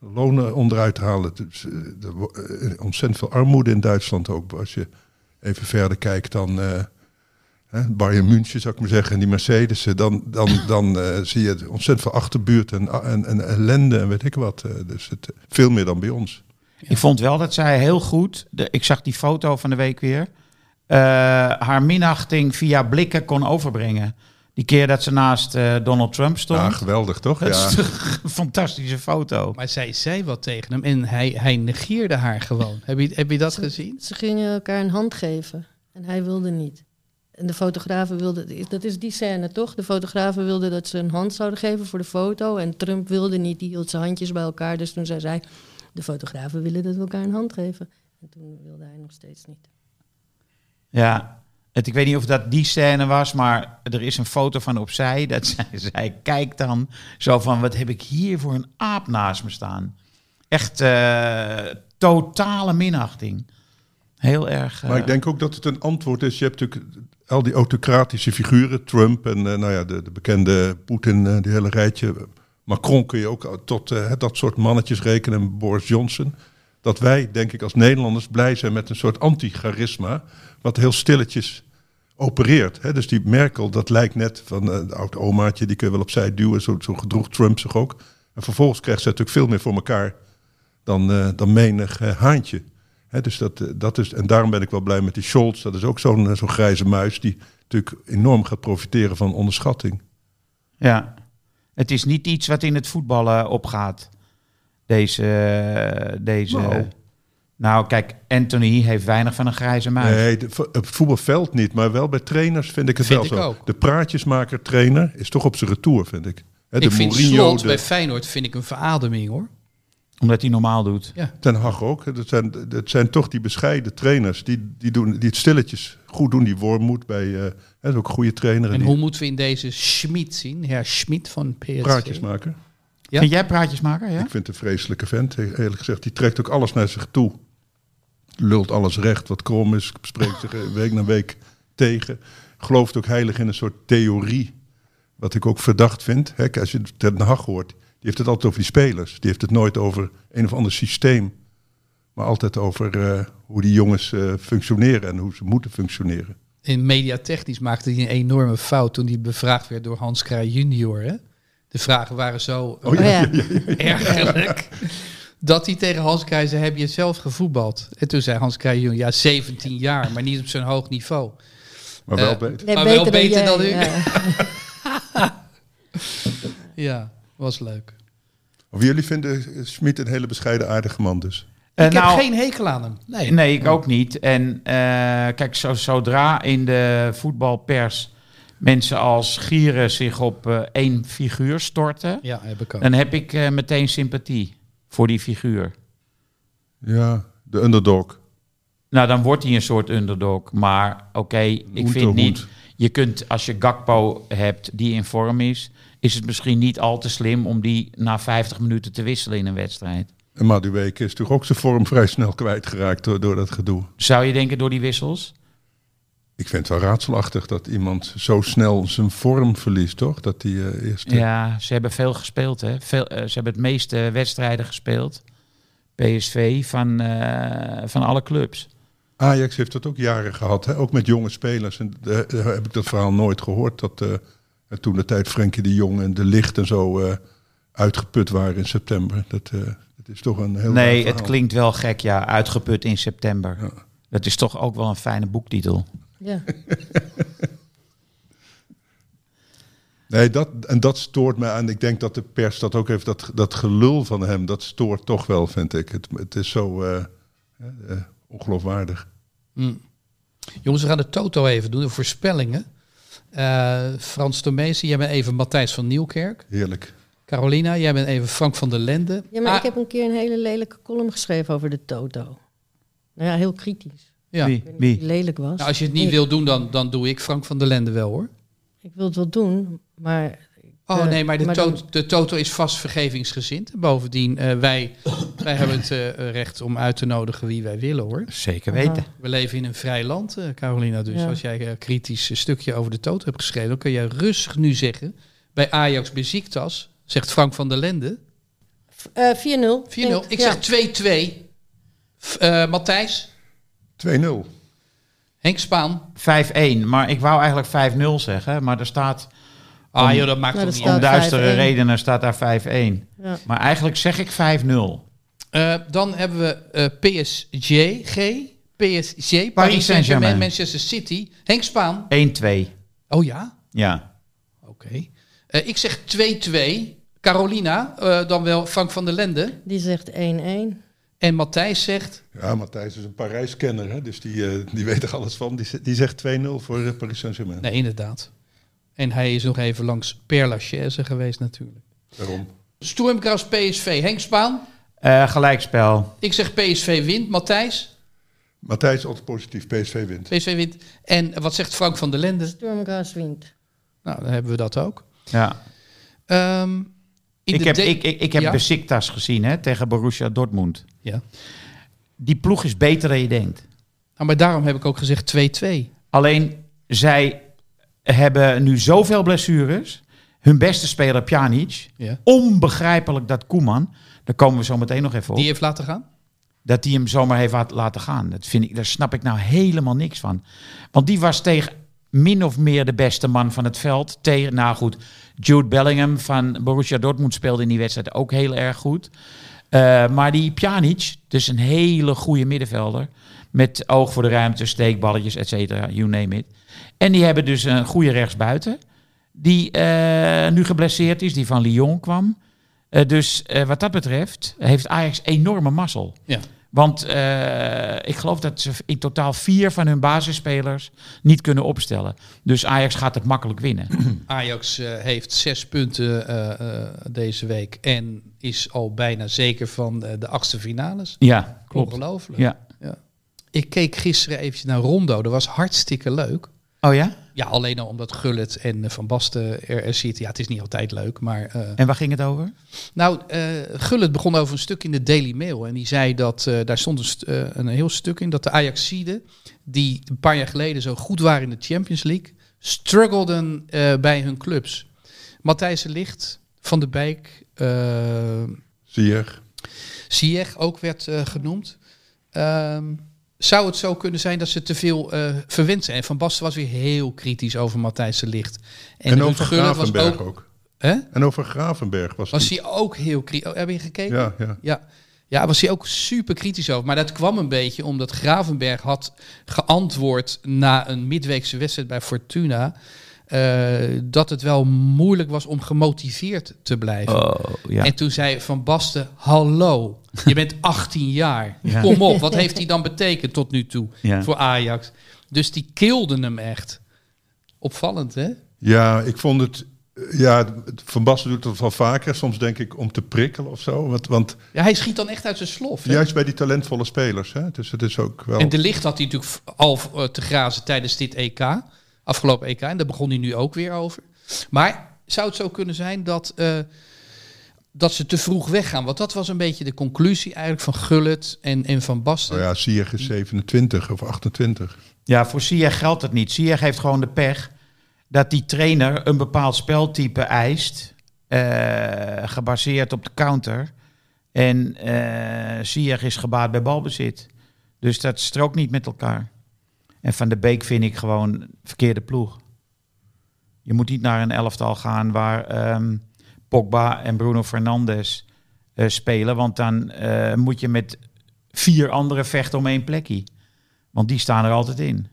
lonen onderuit halen. Dus, eh, er eh, ontzettend veel armoede in Duitsland ook. Als je even verder kijkt dan eh hè, Bayern München, zou ik maar zeggen, en die Mercedes. Dan, dan, dan eh, zie je ontzettend veel achterbuurt en, en, en ellende en weet ik wat. dus het, veel meer dan bij ons. Ik vond wel dat zij heel goed, de, ik zag die foto van de week weer, eh, haar minachting via blikken kon overbrengen. Die keer dat ze naast eh, Donald Trump stond. Ja, geweldig toch? dat Ja. is toch een fantastische foto. Maar zij zei wat tegen hem en hij, hij negeerde haar gewoon. Heb je, heb je dat gezien? Ze gingen elkaar een hand geven en hij wilde niet. En de fotografen wilden, dat is die scène toch? De fotografen wilden dat ze een hand zouden geven voor de foto. En Trump wilde niet, die hield zijn handjes bij elkaar. Dus toen zei zij, de fotografen willen dat we elkaar een hand geven. En toen wilde hij nog steeds niet. Ja, het, ik weet niet of dat die scène was, maar er is een foto van opzij. Dat zij, zij kijkt dan zo van, wat heb ik hier voor een aap naast me staan? Echt eh, totale minachting. Heel erg... Maar eh, ik denk ook dat het een antwoord is. Je hebt natuurlijk al die autocratische figuren, Trump en eh, nou ja, de, de bekende Poetin, eh, die hele rijtje. Macron kun je ook tot eh, dat soort mannetjes rekenen, en Boris Johnson. Dat wij, denk ik, als Nederlanders blij zijn met een soort anti-charisma, wat heel stilletjes opereert. Hè? Dus die Merkel, dat lijkt net van eh, de oud omaatje, die kun je wel opzij duwen. Zo, zo gedroeg Trump zich ook. En vervolgens krijgt ze natuurlijk veel meer voor elkaar dan, eh, dan menig eh, haantje. Dus dat, dat is, en daarom ben ik wel blij met die Scholz. Dat is ook zo'n zo'n grijze muis die natuurlijk enorm gaat profiteren van onderschatting. Ja, het is niet iets wat in het voetballen opgaat. Deze, eh, deze. Nou. Nou. kijk, Anthony heeft weinig van een grijze muis. Nee, de, op het voetbalveld niet, maar wel bij trainers vind ik het Vind wel ik zo. ook. De praatjesmaker trainer is toch op zijn retour, vind ik. Hè, de ik vind Mourinho, Slot de bij Feyenoord vind ik een verademing hoor. Omdat hij normaal doet. Ten Hag ook. Dat zijn, dat zijn toch die bescheiden trainers die, die, doen, die het stilletjes goed doen. Die Wormoed bij, eh, hè, is ook een goede trainer. En die hoe moeten we in deze Schmid zien? Herr Schmid van PSV. praatjesmaker. Ja? Vind jij praatjes maken? Ja? Ik vind het een vreselijke vent, eerlijk gezegd. Die trekt ook alles naar zich toe. Lult alles recht wat krom is. Spreekt zich eh, week na week tegen. Gelooft ook heilig in een soort theorie. Wat ik ook verdacht vind. Hè, als je Ten Hag hoort. Die heeft het altijd over die spelers. Die heeft het nooit over een of ander systeem. Maar altijd over eh, hoe die jongens eh, functioneren. En hoe ze moeten functioneren. In mediatechnisch maakte hij een enorme fout toen hij bevraagd werd door Hans Kraaij junior. Hè? De vragen waren zo Oh ja, Oh ja. ergerlijk. Dat hij tegen Hans zei, heb je zelf gevoetbald? En toen zei Hans junior, ja 17 jaar, maar niet op zo'n hoog niveau. Maar wel Eh, beter. Nee, Maar wel beter dan jij, u. ja. Ja, was leuk. Of jullie vinden eh, Schmid een hele bescheiden aardige man dus. Eh, ik nou, heb geen hekel aan hem. Nee. Nee, ik ook niet. En eh, kijk, zo, zodra in de voetbalpers mensen als Gieren zich op eh, één figuur storten, Ja, heb ik ook. dan heb ik eh, meteen sympathie voor die figuur. Ja, de underdog. Nou, dan wordt hij een soort underdog. Maar oké, ik vind niet... Je kunt, als je Gakpo hebt die in vorm is... is het misschien niet al te slim om die na 50 minuten te wisselen in een wedstrijd. En Madueke is toch ook zijn vorm vrij snel kwijtgeraakt door, door dat gedoe. Zou je denken door die wissels? Ik vind het wel raadselachtig dat iemand zo snel zijn vorm verliest, toch? Dat hij eh, eerst... eh, Ja, ze hebben veel gespeeld. Hè? Veel, eh, ze hebben het meeste wedstrijden gespeeld. PSV van, eh, van alle clubs. Ajax heeft dat ook jaren gehad, hè? ook met jonge spelers. En daar heb ik dat verhaal nooit gehoord. Dat toen de tijd Frenkie de Jong en de Licht en zo uitgeput waren in september. Dat, dat is toch een heel nee, het klinkt wel gek, ja. Uitgeput in september. Ja. Dat is toch ook wel een fijne boektitel. Ja. Nee, dat, en dat stoort me aan. Ik denk dat de pers dat ook heeft. Dat, dat gelul van hem, dat stoort toch wel, vind ik. Het, het is zo eh, eh, ongeloofwaardig. Mm. Jongens, we gaan de toto even doen, de voorspellingen. Eh, Frans Tomezen, jij bent even Matthijs van Nieuwkerk. Heerlijk. Carolina, jij bent even Frank van der Lende. ja, maar Ah, ik heb een keer een hele lelijke column geschreven over de Toto. Nou ja, heel kritisch. Ja. Wie? Ik weet niet of Wie? die lelijk was. Nou, als je het niet wil doen, dan, dan doe ik Frank van der Lende wel hoor. Ik wil het wel doen, maar... Oh eh, nee, maar de, maar dan- de Toto is vast vergevingsgezind. En Bovendien, eh, wij, wij hebben het eh, recht om uit te nodigen wie wij willen hoor. Zeker Aha. weten. We leven in een vrij land, eh, Carolina. Dus Ja. als jij een kritisch stukje over de Toto hebt geschreven, dan kun je rustig nu zeggen. Bij Ajax Beziktas, zegt Frank van der Lende, 4-0. Eh, 4-0. Ik Ja. zeg 2-2. F- eh, Matthijs, 2-0. Henk Spaan. 5-1. Maar ik wou eigenlijk 5-0 zeggen. Maar er staat, Ah Om- joh, dat maakt niet om duistere 5-1. redenen, staat daar 5-1. Ja. Maar eigenlijk zeg ik 5-0. Eh, dan hebben we eh, PSG, G, PSG, Paris Saint-Germain, Saint-Germain. Manchester City. Henk Spaan. 1-2. Oh ja? Ja. Oké. Eh, ik zeg 2-2. Carolina, eh, dan wel Frank van der Lende. Die zegt 1-1. En Matthijs zegt... Ja, Matthijs is een Parijs-kenner, hè? dus die, eh, die weet er alles van. Die, die zegt 2-0 voor eh, Paris Saint-Germain. Nee, inderdaad. En hij is nog even langs Père Lachaise geweest natuurlijk. Daarom. Sturmgras PSV, Henk Spaan. Eh, gelijkspel. Ik zeg PSV wint. Matthijs, Matthijs altijd positief, PSV wint. PSV wint. En wat zegt Frank van der Lende? Sturmgras wint. Nou, dan hebben we dat ook. Ja. Ehm, Ik heb, ik, ik, ik heb Ja. Besiktas gezien hè, tegen Borussia Dortmund. Ja. Die ploeg is beter dan je denkt. Nou, maar daarom heb ik ook gezegd 2-2. Alleen, zij hebben nu zoveel blessures. Hun beste speler, Pjanic. Ja. Onbegrijpelijk dat Koeman, daar komen we zo meteen nog even op, Die heeft laten gaan? dat hij hem zomaar heeft laten gaan. Dat vind ik, daar snap ik nou helemaal niks van. Want die was tegen min of meer de beste man van het veld. Tegen, nou goed, Jude Bellingham van Borussia Dortmund speelde in die wedstrijd ook heel erg goed. Eh, maar die Pjanic, dus een hele goede middenvelder. Met oog voor de ruimte, steekballetjes, et cetera, you name it. En die hebben dus een goede rechtsbuiten. Die eh, nu geblesseerd is, die van Lyon kwam. Eh, dus wat dat betreft heeft Ajax enorme mazzel. Ja. Want eh, ik geloof dat ze in totaal vier van hun basisspelers niet kunnen opstellen. Dus Ajax gaat het makkelijk winnen. Ajax eh, heeft zes punten eh, eh, deze week en is al bijna zeker van eh, de achtste finales. ja, klopt. Ongelooflijk. Ja. Ik keek gisteren eventjes naar Rondo. Dat was hartstikke leuk. Oh ja? Ja, alleen al omdat Gullit en Van Basten er, er zitten. Ja, het is niet altijd leuk, maar... eh, En waar ging het over? Nou, eh Gullit begon over een stuk in de Daily Mail. En die zei dat, eh, daar stond een, st- eh, een heel stuk in, dat de Ajaxiden, die een paar jaar geleden zo goed waren in de Champions League, struggelden eh, bij hun clubs. Matthijs de Ligt, Van de Zie je? Ziyech ook werd eh, genoemd. Ehm, zou het zo kunnen zijn dat ze te veel eh, verwend zijn? En Van Basten was weer heel kritisch over Matthijs de Ligt. En, over was Gravenberg ook... ook. Hè? En over Gravenberg was, Was hij ook heel kritisch? Oh, heb je gekeken? Ja, ja. Ja. Ja, was hij ook super kritisch over. Maar dat kwam een beetje omdat Gravenberg had geantwoord na een midweekse wedstrijd bij Fortuna. Eh, dat het wel moeilijk was om gemotiveerd te blijven. Oh, ja. En toen zei Van Basten, hallo, je bent 18 jaar. Ja. Kom op, wat heeft hij dan betekend tot nu toe Ja. voor Ajax? Dus die kilden hem echt. Opvallend, hè? Ja, ik vond het... Ja, Van Basten doet dat wel vaker. Soms denk ik om te prikkelen of zo. Want, want Ja, hij schiet dan echt uit zijn slof. hè? juist bij die talentvolle spelers. Hè? Dus het is ook wel... En de licht had hij natuurlijk al eh, te grazen tijdens dit EK. Afgelopen EK. En daar begon hij nu ook weer over. Maar zou het zo kunnen zijn dat, eh, dat ze te vroeg weggaan? Want dat was een beetje de conclusie eigenlijk van Gullit en, en Van Basten. Nou ja, Ziyech is 27 of 28. Ja, voor Ziyech geldt het niet. Ziyech heeft gewoon de pech dat die trainer een bepaald speltype eist, eh, gebaseerd op de counter. En eh Ziyech is gebaat bij balbezit. Dus dat strookt niet met elkaar. En Van de Beek vind ik gewoon verkeerde ploeg. Je moet niet naar een elftal gaan waar ehm, Pogba en Bruno Fernandes eh, spelen. Want dan eh, moet je met vier anderen vechten om één plekje. Want die staan er altijd in.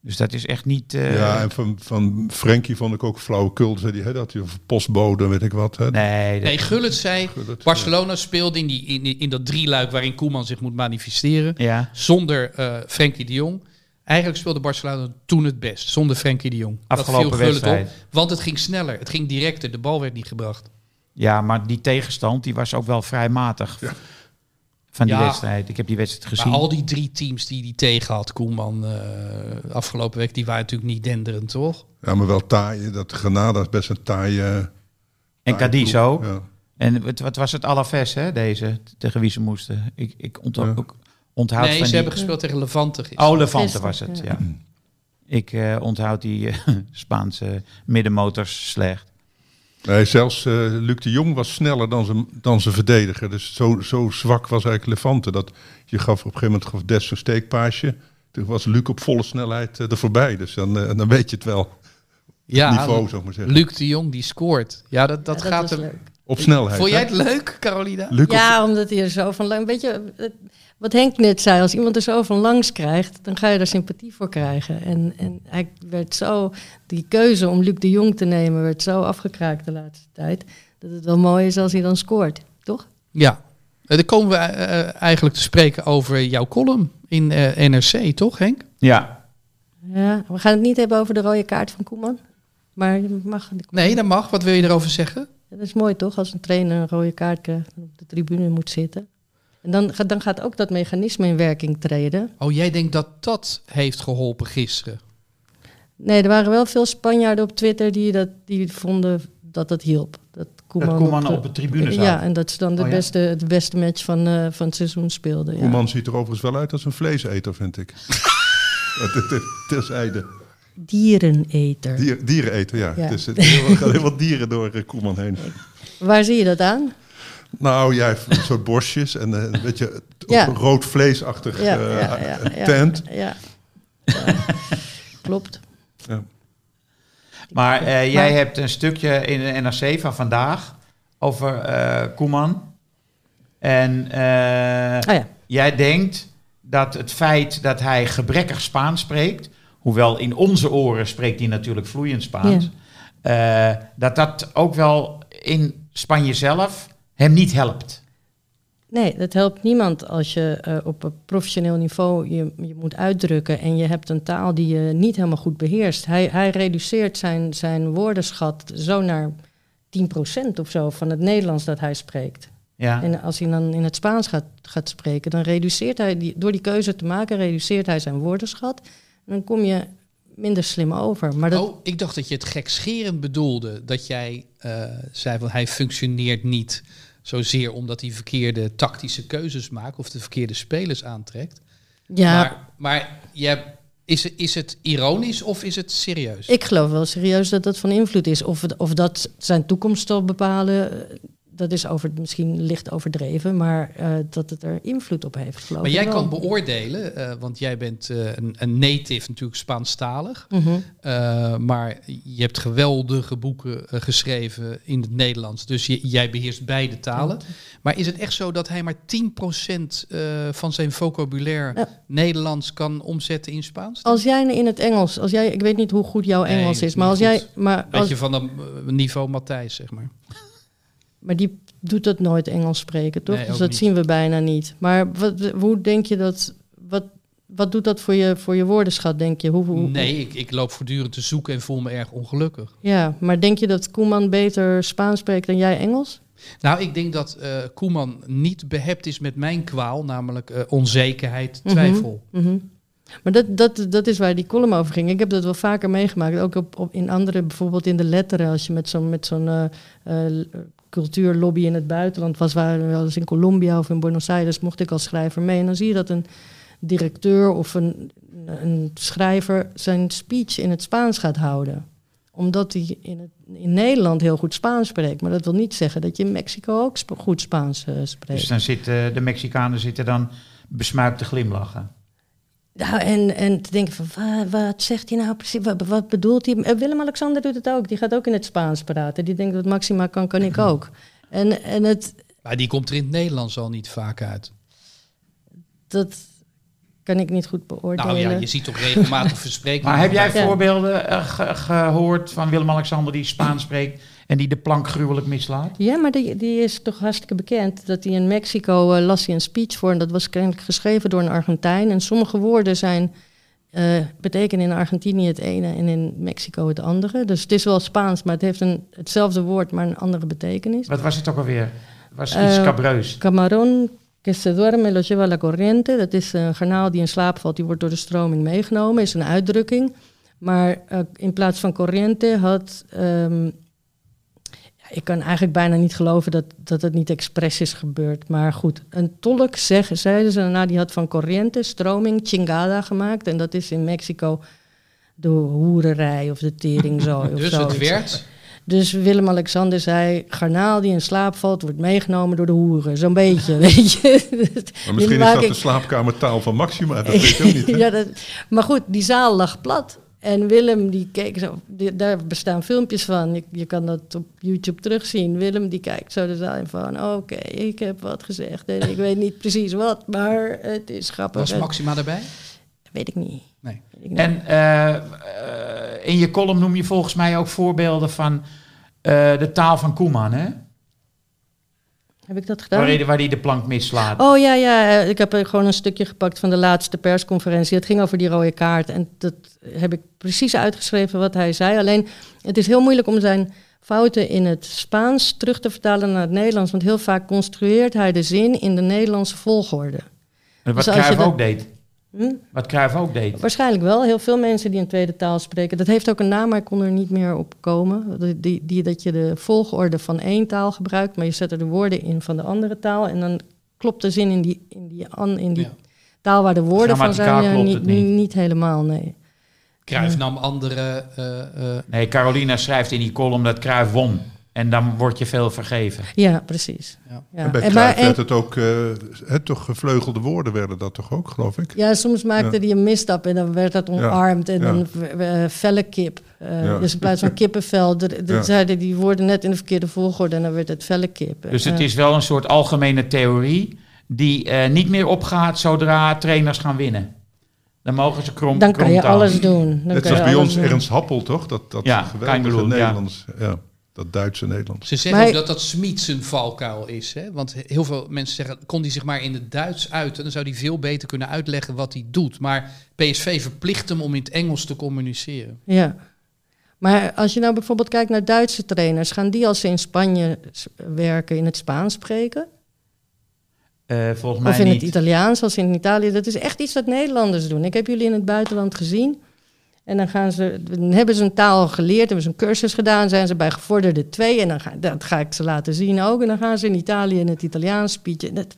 Dus dat is echt niet... eh, ja, en van, van Frenkie vond ik ook flauwekul. Zei die, hè, dat hij of postbode, weet ik wat. Hè? nee, dat- Nee, Gullit zei, Gullit, Barcelona speelde in, die, in, in dat drieluik waarin Koeman zich moet manifesteren. ja, Zonder eh Frenkie de Jong. Eigenlijk speelde Barcelona toen het best. Zonder Frenkie de Jong. Afgelopen dat viel Gullit wedstrijd. op. Want het ging sneller. Het ging directer. De bal werd niet gebracht. ja, maar die tegenstand die was ook wel vrij matig van die Ja. wedstrijd. Ik heb die wedstrijd gezien. Maar al die drie teams die die tegen had, Koeman, eh, afgelopen week, die waren natuurlijk niet denderend, toch? Ja, maar wel taai. Dat Granada is best een taai... eh, en Cadiz ook. Ja. En wat, wat was het Alaves, hè, deze, tegen wie ze moesten? Ik, ik onthoud, Ja. ook, onthoud nee, van ze die... hebben gespeeld tegen Levante gisteren. Oh, Levante Gisteren, was het, ja. ja. Ik eh, onthoud die eh, Spaanse middenmotors slecht. Nee, zelfs eh, Luc de Jong was sneller dan zijn, dan zijn verdediger. Dus zo, zo zwak was eigenlijk Levante. Dat je gaf op een gegeven moment gaf Des een steekpaasje. Toen was Luc op volle snelheid er voorbij. Dus dan, dan weet je het wel. ja, niveau, zou ik maar zeggen. Luc de Jong die scoort. Ja, dat, dat Ja, gaat hem. leuk. Op snelheid. Vond jij hè? het leuk, Carolina? Op- Ja, omdat hij er zo van lang... Weet je, wat Henk net zei, als iemand er zo van langs krijgt, dan ga je daar sympathie voor krijgen. En, en hij werd zo, die keuze om Luc de Jong te nemen, werd zo afgekraakt de laatste tijd, dat het wel mooi is als hij dan scoort, toch? Ja. Eh, Dan komen we eh, eh, eigenlijk te spreken over jouw column in eh, NRC, toch Henk? Ja, Ja, we gaan het niet hebben over de rode kaart van Koeman, maar je mag... Nee, dat mag. Wat wil je erover zeggen? Dat is mooi toch, als een trainer een rode kaart krijgt en op de tribune moet zitten. En dan, gaat- dan gaat ook dat mechanisme in werking treden. Oh, jij denkt dat dat heeft geholpen gisteren? Nee, er waren wel veel Spanjaarden op Twitter die, dat, die vonden dat dat hielp. Dat Koeman, dat Koeman de- op de tribune zat. Ja, en dat ze dan de, Oh, ja? beste, de beste match van, eh, van het seizoen speelden. Ja. Koeman ziet er overigens wel uit als een vleeseter, vind ik. Terzijde. Diereneter. Dier, diereneter, ja. Ja. Het is, er gaan heel wat dieren door eh, Koeman heen. Waar zie je dat aan? Nou, jij hebt een soort borstjes en eh, een beetje Ja. rood vleesachtig Ja, eh, ja, ja, ja. tent. Ja. Ja. Klopt. Ja. maar eh, jij Maar- hebt een stukje in de NRC van vandaag over eh Koeman. En ja. jij denkt dat het feit dat hij gebrekkig Spaans spreekt, hoewel in onze oren spreekt hij natuurlijk vloeiend Spaans, eh, dat dat ook wel in Spanje zelf hem niet helpt. Nee, dat helpt niemand als je eh, op een professioneel niveau je, je moet uitdrukken en je hebt een taal die je niet helemaal goed beheerst. Hij, hij reduceert zijn, zijn woordenschat zo naar 10% of zo van het Nederlands dat hij spreekt. Ja. En als hij dan in het Spaans gaat, gaat spreken, dan reduceert hij, die, door die keuze te maken, reduceert hij zijn woordenschat. Dan kom je minder slim over. Maar dat, Oh, ik dacht dat je het gekscherend bedoelde. Dat jij eh, zei van hij functioneert niet zozeer omdat hij verkeerde tactische keuzes maakt of de verkeerde spelers aantrekt. ja, Maar, maar je, is, is het ironisch of is het serieus? Ik geloof wel serieus dat dat van invloed is. Of, het, of dat zijn toekomst zal bepalen, dat is over, misschien licht overdreven, maar eh, dat het er invloed op heeft, geloof maar ik jij wel. kan beoordelen, eh, want jij bent eh, een, een native natuurlijk Spaanstalig. Eh, maar je hebt geweldige boeken geschreven in het Nederlands. Dus je, jij beheerst beide talen. Maar is het echt zo dat hij maar 10% eh, van zijn vocabulaire Ja. Nederlands kan omzetten in Spaans? Als jij in het Engels, als jij, ik weet niet hoe goed jouw Engels is, maar als jij, maar, als, Beetje van een niveau Matthijs, zeg maar. Maar die doet dat nooit Engels spreken, toch? Nee, dus dat niet. zien we bijna niet. Maar wat, hoe denk je dat, wat, wat doet dat voor je, voor je woordenschat, denk je? Hoe, hoe, Nee, ik, ik loop voortdurend te zoeken en voel me erg ongelukkig. Ja, maar denk je dat Koeman beter Spaans spreekt dan jij Engels? Nou, ik denk dat eh, Koeman niet behept is met mijn kwaal, namelijk eh, onzekerheid, Mhm. twijfel. Mhm. Maar dat, dat, dat is waar die column over ging. Ik heb dat wel vaker meegemaakt. Ook op, op, in andere, bijvoorbeeld in de letteren. Als je met zo'n met zo'n eh, cultuurlobby in het buitenland was. Waren we in Colombia of in Buenos Aires. Mocht ik als schrijver mee. En dan zie je dat een directeur of een, een schrijver zijn speech in het Spaans gaat houden. Omdat hij in, het, in Nederland heel goed Spaans spreekt. Maar dat wil niet zeggen dat je in Mexico ook goed Spaans eh, spreekt. Dus dan zitten de Mexicanen zitten dan besmuikt te glimlachen. Nou, en, en te denken van, wat, wat zegt hij nou precies? Wat, wat bedoelt hij? Eh, Willem-Alexander doet het ook. Die gaat ook in het Spaans praten. Die denkt, wat Maxima kan, kan ik ook. En, en het, Maar die komt er in het Nederlands al niet vaak uit. dat kan ik niet goed beoordelen. Nou ja, je ziet toch regelmatig versprekingen. Maar heb jij voorbeelden eh, ge- gehoord van Willem-Alexander die Spaans spreekt en die de plank gruwelijk mislaat? Ja, maar die, die is toch hartstikke bekend. Dat hij in Mexico eh, las hij een speech voor. En dat was kennelijk geschreven door een Argentijn. En sommige woorden zijn, eh, betekenen in Argentinië het ene en in Mexico het andere. Dus het is wel Spaans, maar het heeft een, hetzelfde woord, maar een andere betekenis. Wat was het ook alweer? Het was iets Eh, cabreus. Camarón que se duerme lo lleva la corriente. Dat is een garnaal die in slaap valt, die wordt door de stroming meegenomen. Is een uitdrukking. Maar in plaats van corriente had... ehm, ik kan eigenlijk bijna niet geloven dat, dat het niet expres is gebeurd. Maar goed, een tolk, zeg, zeiden ze daarna, die had van corriente, stroming, chingada gemaakt. En dat is in Mexico de hoererij of de teringzooi of Dus zoiets. het werd. Dus Willem-Alexander zei, garnaal die in slaap valt, wordt meegenomen door de hoeren. Zo'n beetje, weet je. Maar misschien is dat de slaapkamertaal van Maxima, dat weet je ook niet. hè? ja, dat, maar goed, die zaal lag plat. En Willem, die keek zo, die- daar bestaan filmpjes van. Je, je kan dat op YouTube terugzien. Willem, die kijkt zo de zaal in van... Oké, ik heb wat gezegd en ik weet niet precies wat, maar het is grappig. Was Maxima erbij? Weet ik niet. Nee. Weet ik niet. En eh, eh, in je column noem je volgens mij ook voorbeelden van eh, de taal van Koeman, hè? Heb ik dat gedaan? Waar hij, de plank mislaat. Oh ja, ja, eh, ik heb er gewoon een stukje gepakt van de laatste persconferentie. Het ging over die rode kaart. En dat heb ik precies uitgeschreven wat hij zei. Alleen, het is heel moeilijk om zijn fouten in het Spaans terug te vertalen naar het Nederlands. Want heel vaak construeert hij de zin in de Nederlandse volgorde. Wat dus Cruijff ook deed. Hm? Wat Cruijff ook deed. Waarschijnlijk wel. Heel veel mensen die een tweede taal spreken. Dat heeft ook een naam, maar ik kon er niet meer op komen. Die, die, dat je de volgorde van één taal gebruikt, maar je zet er de woorden in van de andere taal. En dan klopt de zin in die, in die, an, in die Ja. taal waar de woorden van zijn eh, klopt niet, het niet. niet helemaal, nee. Cruijff nam andere... eh, eh, Nee, Carolina schrijft in die column dat Cruijff won. En dan word je veel vergeven. Ja, precies. Ja. Ja. En bij En maar- werd het ook, eh, het toch gevleugelde woorden werden dat toch ook, geloof ik? ja, soms maakte Ja. hij een misstap en dan werd dat omarmd. En ja. dan eh, felle kip. Eh, Ja. Dus in plaats van kippenvel, zeiden die woorden net in de verkeerde volgorde en dan werd het felle kip. Dus het Eh, is wel een soort algemene theorie die eh, niet meer opgaat zodra trainers gaan winnen. Dan mogen ze krom Dan kan je alles doen. Dan Net zoals bij ons doen. Ernst Happel, toch? Dat, dat Ja, geweldige. Nederlands. Ja. Dat Duits en Nederlands. Ze zeggen Maar- ook dat dat Smit zijn valkuil is. Hè? Want heel veel mensen zeggen, kon hij zich maar in het Duits uiten... dan zou hij veel beter kunnen uitleggen wat hij doet. Maar PSV verplicht hem om in het Engels te communiceren. Ja. Maar als je nou bijvoorbeeld kijkt naar Duitse trainers, gaan die als ze in Spanje werken in het Spaans spreken? Eh, volgens mij Of in niet. het Italiaans, als in Italië. Dat is echt iets wat Nederlanders doen. Ik heb jullie in het buitenland gezien. En dan, gaan ze, dan hebben ze een taal geleerd, hebben ze een cursus gedaan, zijn ze bij gevorderde twee. En dan ga, dat ga ik ze laten zien ook. En dan gaan ze in Italië in het Italiaans. Dat,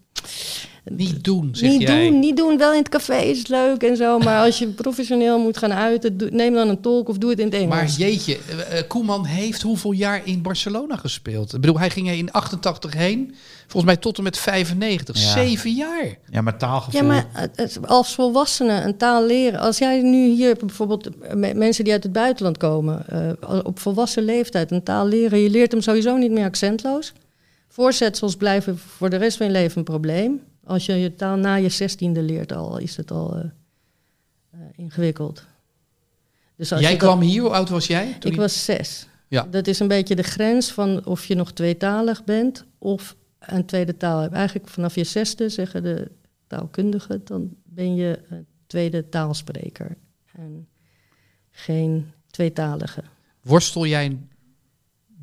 Niet doen, zeg niet jij. doen, niet doen. Wel in het café is het leuk en zo. Maar als je professioneel moet gaan uiten, neem dan een tolk of doe het in het Engels. Maar jeetje, eh, eh, Koeman heeft hoeveel jaar in Barcelona gespeeld? Ik bedoel, hij ging er in 88 heen. Volgens mij tot en met 95. Ja. Zeven jaar. Ja, maar taalgevoel. Ja, maar als volwassene een taal leren. Als jij nu hier bijvoorbeeld eh, me- mensen die uit het buitenland komen, eh, op volwassen leeftijd een taal leren, je leert hem sowieso niet meer accentloos. Voorzetsels blijven voor de rest van je leven een probleem. Als je je taal na je zestiende leert al, is het al eh, eh, ingewikkeld. Dus als Jij je dat- kwam hier, hoe oud was jij? toen ik was zes. Ja. Dat is een beetje de grens van of je nog tweetalig bent of een tweede taal hebt. Eigenlijk vanaf je zesde zeggen de taalkundigen, dan ben je een tweede taalspreker. En geen tweetalige. Worstel jij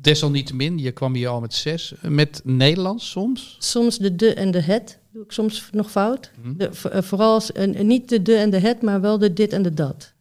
desalniettemin, je kwam hier al met zes, met Nederlands soms? Soms de de en de het doe ik soms nog fout. Mhm. De, eh, vooral en- niet de de en de het, maar wel de dit en de dat.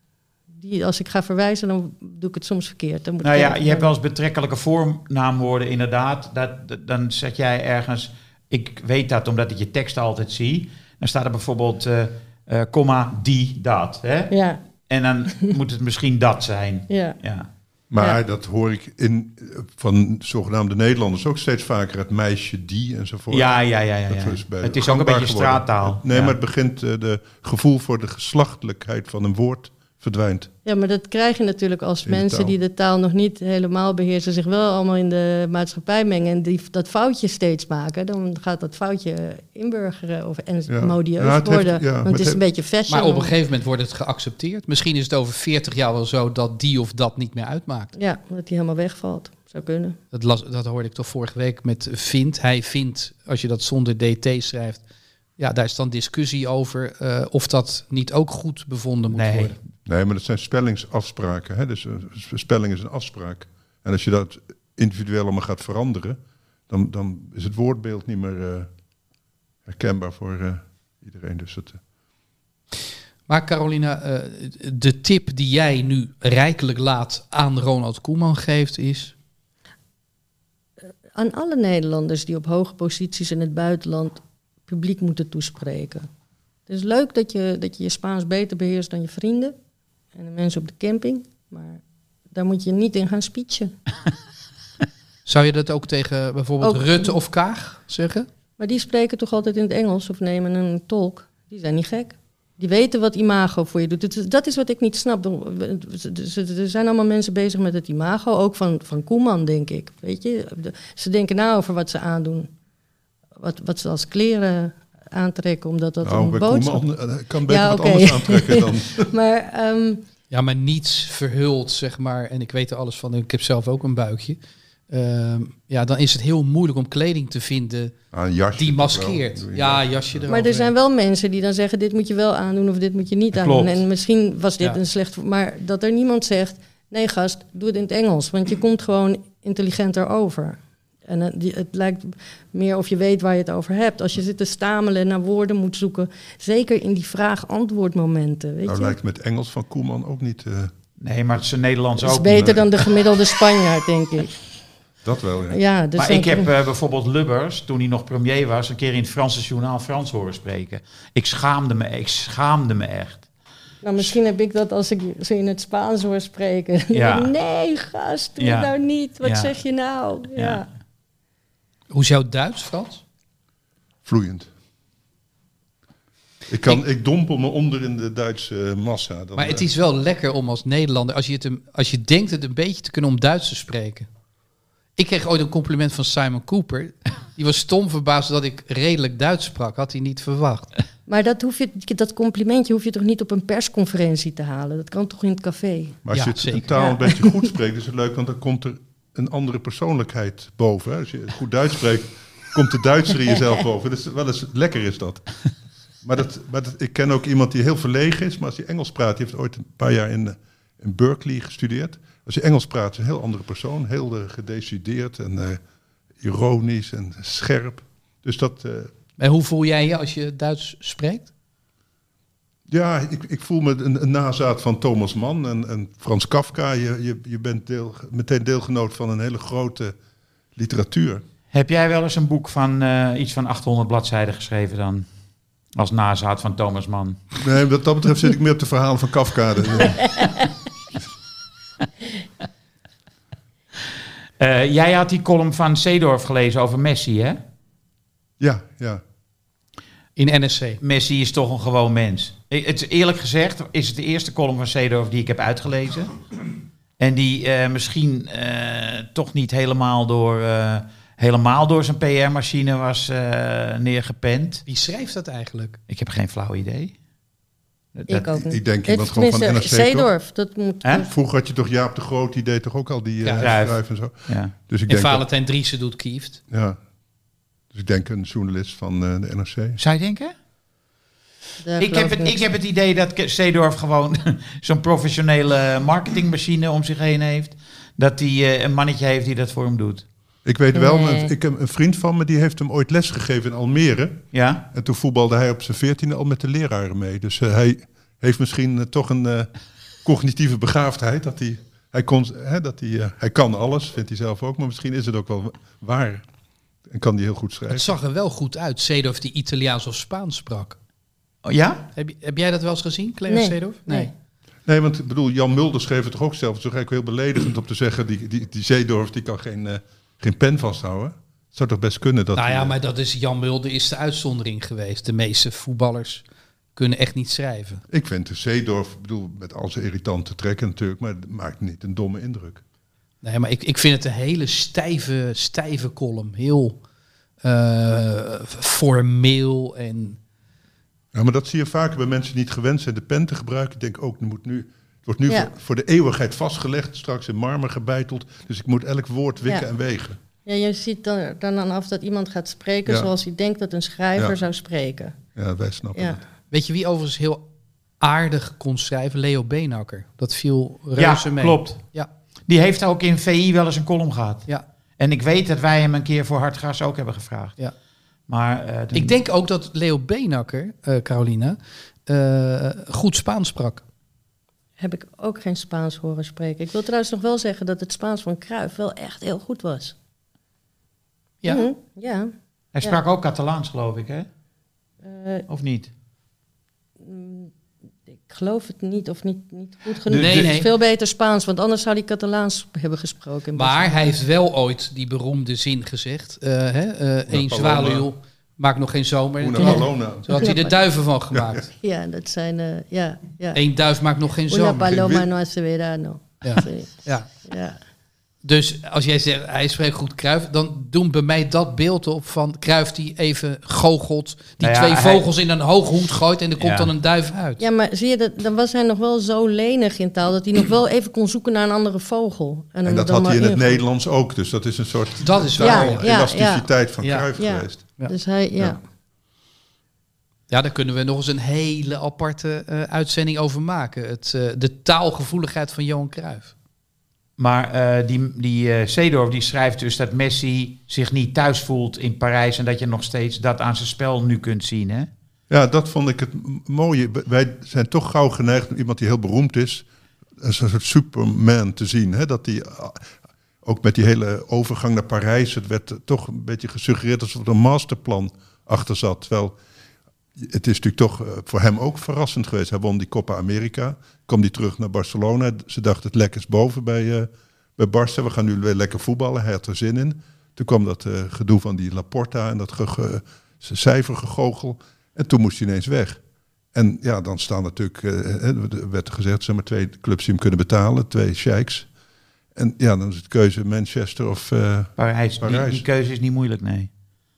Die, als ik ga verwijzen, dan doe ik het soms verkeerd. Dan moet Nou ja, je hebt wel eens betrekkelijke voornaamwoorden, inderdaad. Dat, dat- dan zet jij ergens, ik weet dat omdat ik je tekst altijd zie. Dan staat er bijvoorbeeld, eh eh, comma, die, dat. Hè? Ja, En dan moet het misschien dat zijn. ja. Ja. Maar Ja. dat hoor ik in, van zogenaamde Nederlanders ook steeds vaker. Het meisje die enzovoort. Ja, ja, ja, ja. Is Het is ook een beetje geworden. straattaal. Nee, Ja. maar het begint, eh, de gevoel voor de geslachtelijkheid van een woord verdwijnt. Ja, maar dat krijg je natuurlijk als mensen die de taal nog niet helemaal beheersen, zich wel allemaal in de maatschappij mengen en die dat foutje steeds maken. Dan gaat dat foutje inburgeren of en Ja. modieus Ja, het heeft- worden. ja, want het het is een heeft- beetje fashion. Maar op een gegeven moment wordt het geaccepteerd. Misschien is het over 40 jaar wel zo dat die of dat niet meer uitmaakt. Ja, dat die helemaal wegvalt. Zou kunnen. Dat, las, dat hoorde ik toch vorige week met vindt. Hij vindt, als je dat zonder dt schrijft, ja, daar is dan discussie over eh, of dat niet ook goed bevonden moet Nee. worden. Nee, maar dat zijn spellingsafspraken. Hè? Dus een spelling is een afspraak. En als je dat individueel allemaal gaat veranderen, dan, dan is het woordbeeld niet meer eh, herkenbaar voor eh, iedereen. Dus het, eh, Maar Carolina, eh, de tip die jij nu rijkelijk laat aan Ronald Koeman geeft is... Aan alle Nederlanders die op hoge posities in het buitenland publiek moeten toespreken. Het is leuk dat je dat je, je Spaans beter beheerst dan je vrienden en de mensen op de camping. Maar daar moet je niet in gaan speechen. Zou je dat ook tegen bijvoorbeeld Ook- Rutte of Kaag zeggen? Maar die spreken toch altijd in het Engels of nemen een tolk. Die zijn niet gek. Die weten wat imago voor je doet. Dat is wat ik niet snap. Er zijn allemaal mensen bezig met het imago. Ook van, van Koeman, denk ik. Weet je? Ze denken na over wat ze aandoen. Wat, wat ze als kleren aantrekken, omdat dat nou, een boodschap... Koeman eh, kan beter Ja, wat anders aantrekken dan... Maar ehm, Ja, maar niets verhult, zeg maar. En ik weet er alles van. Ik heb zelf ook een buikje. Ehm, ja, dan is het heel moeilijk om kleding te vinden Ah, die maskeert. wel. Ja, jasje erover. Maar er zijn wel mensen die dan zeggen: dit moet je wel aandoen of dit moet je niet aandoen. En misschien was dit Ja. een slecht. Maar dat er niemand zegt: nee, gast, doe het in het Engels. Want je komt gewoon intelligenter over. En het, die- het lijkt meer of je weet waar je het over hebt. Als je zit te stamelen en naar woorden moet zoeken. Zeker in die vraag-antwoord-momenten. Weet Nou je? lijkt me het Engels van Koeman ook niet... eh, Nee, maar het is een Nederlands Dat is ook. beter dan de gemiddelde Spanjaard, denk ik. dat wel, ja. Ja, dus maar ik heb eh, bijvoorbeeld Lubbers, toen hij nog premier was, een keer in het Franse journaal Frans horen spreken. Ik schaamde me, ik schaamde me echt. Nou, misschien heb ik dat als ik ze in het Spaans hoor spreken. Ja. nee, gast, doe Ja. het nou niet. Wat Ja. zeg je nou? Ja. Hoe is jouw Duits, Frans? Vloeiend. Ik, kan, ik, dompel me onder in de Duitse eh, massa. Dan, Maar het eh, is wel lekker om als Nederlander, als je, het een, als je denkt het een beetje te kunnen om Duits te spreken. Ik kreeg ooit een compliment van Simon Cooper. Die was stom verbaasd dat ik redelijk Duits sprak. Had hij niet verwacht. Maar dat, hoef je, dat complimentje hoef je toch niet op een persconferentie te halen? Dat kan toch in het café? Maar als Ja, je het zeker. een taal een beetje goed spreekt, is het leuk, want dan komt er een andere persoonlijkheid boven. hè. Als je goed Duits spreekt, komt de Duitser in jezelf boven. Dat is wel eens lekker is dat. Maar, dat, maar dat, ik ken ook iemand die heel verlegen is, maar als hij Engels praat, die heeft ooit een paar jaar in, eh, in Berkeley gestudeerd. Als hij Engels praat, is hij een heel andere persoon. Heel eh, gedecideerd en eh, ironisch en scherp. Dus dat, eh, En hoe voel jij je als je Duits spreekt? Ja, ik, ik voel me een, een nazaat van Thomas Mann en, en Frans Kafka. Je, je, je bent deel, meteen deelgenoot van een hele grote literatuur. Heb jij wel eens een boek van eh, iets van 800 bladzijden geschreven dan? Als nazaat van Thomas Mann. Nee, wat dat betreft zit ik meer op de verhalen van Kafka. Eh, jij had die column van Seedorf gelezen over Messi, hè? Ja, ja. In NSC. Messi is toch een gewoon mens. Het is eerlijk gezegd is het de eerste column van Seedorf die ik heb uitgelezen. En die eh, misschien eh, toch niet helemaal door, eh, helemaal door zijn PR-machine was eh, neergepend. Wie schrijft dat eigenlijk? Ik heb geen flauw idee. Dat- Ik ook niet. ik denk Het- iemand gewoon van NRC? Zeedorf, dat moet... Hè? Vroeger had je toch Jaap de Groot, die deed toch ook al die uh, Ja, en zo. Ja. Dus ik En denk, dat, Valentijn Driessen doet Kieft. ja. dus ik denk een journalist van eh, de NRC. Je denken? Ik heb, het, ik heb het idee dat Seedorf gewoon zo'n professionele marketingmachine om zich heen heeft. Dat hij eh, een mannetje heeft die dat voor hem doet. Ik weet wel, Nee. ik heb een vriend van me die heeft hem ooit lesgegeven in Almere. Ja? En toen voetbalde hij op zijn veertiende al met de leraren mee. Dus eh, hij heeft misschien eh, toch een eh, cognitieve begaafdheid. Dat hij, hij, kon, hè, dat hij, eh, hij kan alles, vindt hij zelf ook. Maar misschien is het ook wel waar. En kan hij heel goed schrijven. Het zag er wel goed uit. Seedorf die Italiaans of Spaans sprak. Oh, ja? Heb, jij dat wel eens gezien, Clemens Nee, Seedorf? nee. Nee, want ik bedoel, Jan Mulder schreef het toch ook zelf. Het is toch eigenlijk heel beledigend om te zeggen... die, die, die Zeedorf die kan geen, eh, geen pen vasthouden. Het zou toch best kunnen dat... nou ja, eh, maar dat is Jan Mulder is de uitzondering geweest. De meeste voetballers kunnen echt niet schrijven. Ik vind de Zeedorf, ik bedoel, met al zijn irritante trekken natuurlijk... maar het maakt niet een domme indruk. Nee, maar ik, ik vind het een hele stijve, stijve column. Heel eh, formeel en... Ja, maar dat zie je vaker bij mensen die niet gewend zijn de pen te gebruiken. Ik denk ook, er moet nu, het wordt nu Ja. voor, voor de eeuwigheid vastgelegd, straks in marmer gebeiteld. Dus ik moet elk woord wikken Ja. en wegen. Ja, je ziet dan, dan aan af dat iemand gaat spreken Ja. zoals hij denkt dat een schrijver Ja. zou spreken. Ja, wij snappen Ja. het. Weet je wie overigens heel aardig kon schrijven? Leo Beenhakker. Dat viel Ja, reuze mee. klopt. Ja, Die heeft ook in VI wel eens een column gehad. ja. En ik weet dat wij hem een keer voor Hartgras ook hebben gevraagd. Ja. Maar eh, Ik denk ook dat Leo Beenhakker, eh Carolina, eh, goed Spaans sprak. Heb ik ook geen Spaans horen spreken. Ik wil trouwens nog wel zeggen dat het Spaans van Cruijff wel echt heel goed was. Ja. Mhm, ja. hij sprak ook Catalaans, geloof ik, hè? Eh, Of niet? Ik geloof het niet of niet, niet goed genoeg. Nee, Het nee. is veel beter Spaans, want anders zou hij Catalaans hebben gesproken. in Maar hij heeft wel ooit die beroemde zin gezegd. eh hè, eh, Eén Paloma. zwaluw maakt nog geen zomer. Una Paloma. Zo had hij er duiven van gemaakt. Ja, dat zijn... eh, ja, ja. Eén duif maakt nog geen Una zomer. paloma wit- no hace verano. Ja. Ja. Ja. Dus als jij zegt, hij spreekt goed Kruif, dan doen bij mij dat beeld op van Kruif die even goochelt, die Nou ja, twee hij- vogels in een hooghoed gooit en er komt Ja. dan een duif uit. ja, maar zie je, dat, dan was hij nog wel zo lenig in taal... dat hij nog wel even kon zoeken naar een andere vogel. En, dat dan had hij in het. Nederlands ook. Dus dat is een soort Dat is. Ja, elasticiteit van Ja. geweest. Ja. Dus hij, ja. Ja. daar kunnen we nog eens een hele aparte eh, uitzending over maken. Het, eh, de taalgevoeligheid van Johan Cruijff. Maar eh, die, die eh die schrijft dus dat Messi zich niet thuis voelt in Parijs... en dat je nog steeds dat aan zijn spel nu kunt zien, hè? Ja, dat vond ik het mooie. Wij zijn toch gauw geneigd om iemand die heel beroemd is... als een soort superman te zien. Hè? Dat die, ah, ook met die hele overgang naar Parijs... het werd toch een beetje gesuggereerd alsof er een masterplan achter zat. Terwijl het is natuurlijk toch eh, voor hem ook verrassend geweest. Hij won die Copa America, kwam die terug naar Barcelona. Ze dachten het lek is boven bij, eh bij Barça. We gaan nu weer lekker voetballen. Hij had er zin in. Toen kwam dat eh, gedoe van die Laporta en dat ge, ge- cijfergegoochel. En toen moest hij ineens weg. En ja, dan staan natuurlijk, er werd gezegd, zeg maar twee clubs die hem kunnen betalen, twee sheiks. En ja, dan is het keuze Manchester of... Parijs. Die, Parijs. die keuze is niet moeilijk, nee.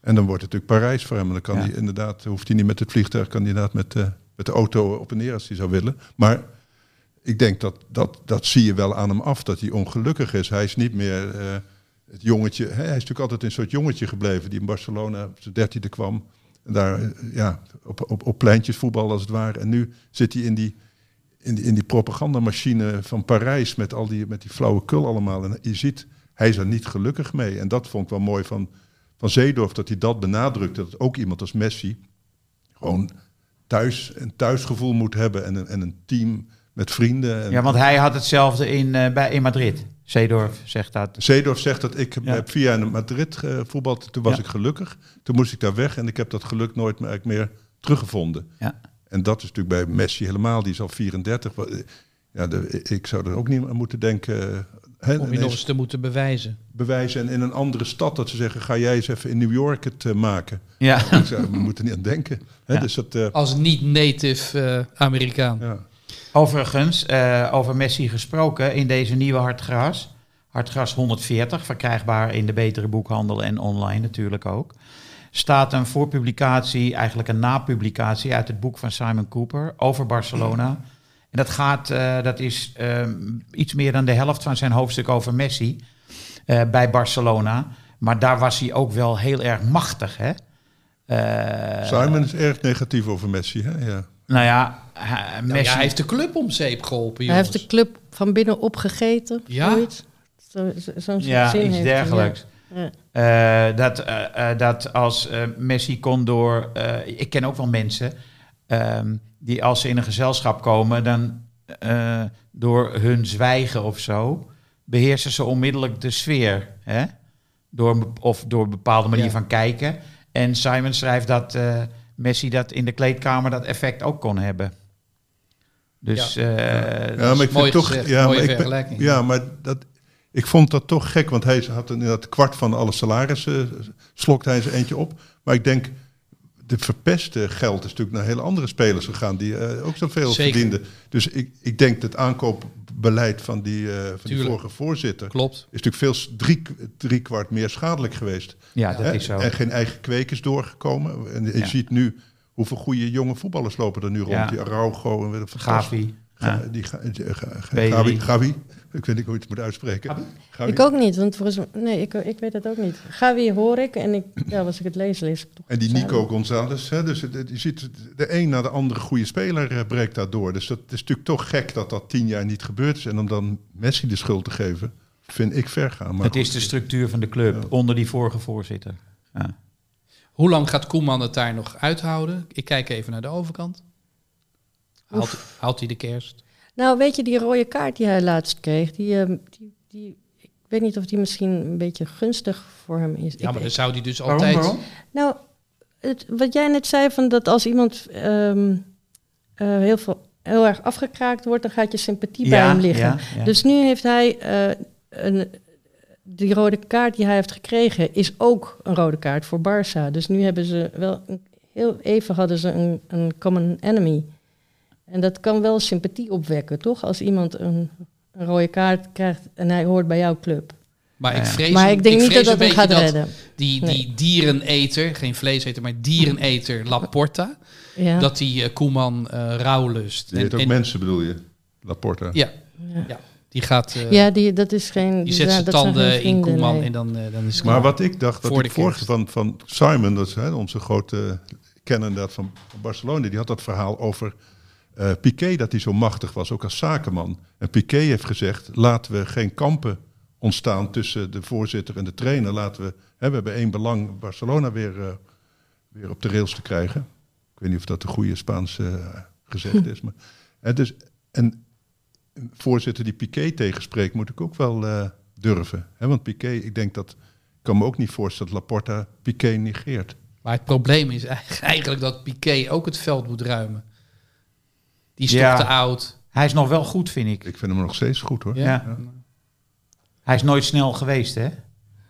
En dan wordt het natuurlijk Parijs voor hem. En dan kan Ja. hij inderdaad, hoeft hij niet met het vliegtuig, kan hij inderdaad met, eh, met de auto op en neer als hij zou willen. Maar ik denk dat, dat dat zie je wel aan hem af, dat hij ongelukkig is. Hij is niet meer eh, het jongetje. Hè? Hij is natuurlijk altijd een soort jongetje gebleven die in Barcelona op zijn dertiende kwam. En daar eh, ja, op, op, op pleintjes voetbal als het ware. En nu zit hij in die, in die, in die propagandamachine van Parijs met al die, met die flauwekul allemaal. En je ziet, hij is er niet gelukkig mee. En dat vond ik wel mooi van, van Zeedorf, dat hij dat benadrukt. Dat ook iemand als Messi gewoon thuis, een thuisgevoel moet hebben en een, en een team met vrienden. En, Ja, want hij had hetzelfde in, eh, bij, in Madrid. Zeedorf zegt dat. Zeedorf zegt dat ik Ja. heb vier jaar in Madrid gevoetbald. Toen was Ja. ik gelukkig. Toen moest ik daar weg en ik heb dat geluk nooit meer, teruggevonden. Ja. En dat is natuurlijk bij Messi helemaal. Die is al 34. Wa- Ja, de, ik zou er ook niet aan moeten denken. Om je nog eens te moeten bewijzen. bewijzen en in een andere stad dat ze zeggen: ga jij eens even in New York het eh, maken. Ja. Ik zou, we moeten niet aan denken. Ja. Dus dat, eh, Als niet-native eh, Amerikaan. ja. Overigens, eh, over Messi gesproken, in deze nieuwe Hartgras. Hartgras 140, verkrijgbaar in de betere boekhandel en online natuurlijk ook. Staat een voorpublicatie, eigenlijk een napublicatie uit het boek van Simon Cooper over Barcelona. En dat gaat, eh, dat is ehm, iets meer dan de helft van zijn hoofdstuk over Messi eh, bij Barcelona. Maar daar was hij ook wel heel erg machtig, hè? Eh, Simon is erg negatief over Messi. Hè? Ja. Nou ja, hij- Nou Messi... ja, hij heeft de club om zeep geholpen, Hij heeft de club van binnen opgegeten. Ja. Zoiets. Zo, zo, zo'n Ja, zin iets heeft hij, dergelijks. Ja. Eh, dat, eh, eh, dat als eh, Messi kon door. eh, ik ken ook wel mensen ehm, die als ze in een gezelschap komen, dan eh, door hun zwijgen of zo, beheersen ze onmiddellijk de sfeer. Hè? Door, of door een bepaalde manier Ja. van kijken. En Simon schrijft dat eh, Messi dat in de kleedkamer dat effect ook kon hebben. Dus Ja. eh, Ja, maar ik mooi toch. gezegd, ja, mooie maar ik ben- vergelijking. ja, maar dat, ik vond dat toch gek, want hij had inderdaad kwart van alle salarissen, slokt hij zijn eentje op. Maar ik denk, de verpeste geld is natuurlijk naar hele andere spelers gegaan die eh, ook zoveel Zeker. verdienden. Dus ik, ik denk dat het aankoopbeleid van die, eh, van die vorige voorzitter Klopt. is natuurlijk veel drie, drie kwart meer schadelijk geweest. ja, dat Hè? is zo. En geen eigen kwekers doorgekomen. En je Ja. ziet nu hoeveel goede jonge voetballers lopen er nu rond. Ja. Die Araujo en. Gavi. Ga, Ja. die ga, die- ga- ga- Pedri. Gavi, Gavi. Ik weet niet hoe je het moet uitspreken. Gavi. Ik ook niet, want volgens mij, nee, ik, ik weet het ook niet. Gavi hoor ik en ik, ja, als ik het lees, lees ik toch. En die. Nico González, hè, dus je ziet de een na de andere goede speler eh, breekt daar door. Dus dat is natuurlijk toch gek dat dat tien jaar niet gebeurd is. En om dan Messi de schuld te geven, vind ik ver gaan. Maar Het is de structuur van de club onder die vorige voorzitter. Ja. Hoe lang gaat Koeman het daar nog uithouden? Ik kijk even naar de overkant. Haalt, haalt hij de kerst? Nou, weet je, die rode kaart die hij laatst kreeg, die, ehm, die, die, ik weet niet of die misschien een beetje gunstig voor hem is. Ja, maar dan zou hij dus Waarom, altijd... waarom? Nou, het, wat jij net zei, van dat als iemand ehm, eh, heel, veel, heel erg afgekraakt wordt, dan gaat je sympathie bij hem liggen. ja, ja. Dus nu heeft hij eh, een, die rode kaart die hij heeft gekregen, is ook een rode kaart voor Barça. Dus nu hebben ze wel een, heel even hadden ze een, een common enemy. En dat kan wel sympathie opwekken, toch? Als iemand een, een rode kaart krijgt en hij hoort bij jouw club. Maar ik vrees, maar ik denk niet vrees dat dat een hem gaat dat redden. Die, Nee. die diereneter, geen vleeseter, maar diereneter Laporta, Ja. dat die eh, Koeman eh rouwlust. Die heet ook en, mensen bedoel je, Laporta. ja, ja. ja, die gaat... eh, ja, die, dat is geen... die zet ja, zijn dat geen tanden in Koeman nee. en dan, dan is het Maar wat ik dacht, dat Voor ik vorige kerst. van, van Simon, dat is hè, onze grote kenner inderdaad van Barcelona, die had dat verhaal over eh Piqué, dat hij zo machtig was, ook als zakenman. En Piqué heeft gezegd, laten we geen kampen ontstaan tussen de voorzitter en de trainer. Laten we, hè, we hebben één belang, Barcelona weer, eh, weer op de rails te krijgen. Ik weet niet of dat de goede Spaanse eh, gezegd is. Maar, hè, dus, en een voorzitter die Piqué tegenspreekt, moet ik ook wel eh, durven. Hè? Want Piqué, ik denk dat, ik kan me ook niet voorstellen dat Laporta Piqué negeert. Maar het probleem is eigenlijk dat Piqué ook het veld moet ruimen. Die is Ja. toch te oud. Hij is nog wel goed, vind ik. Ik vind hem nog steeds goed hoor. Ja. Ja. Hij is nooit snel geweest, hè?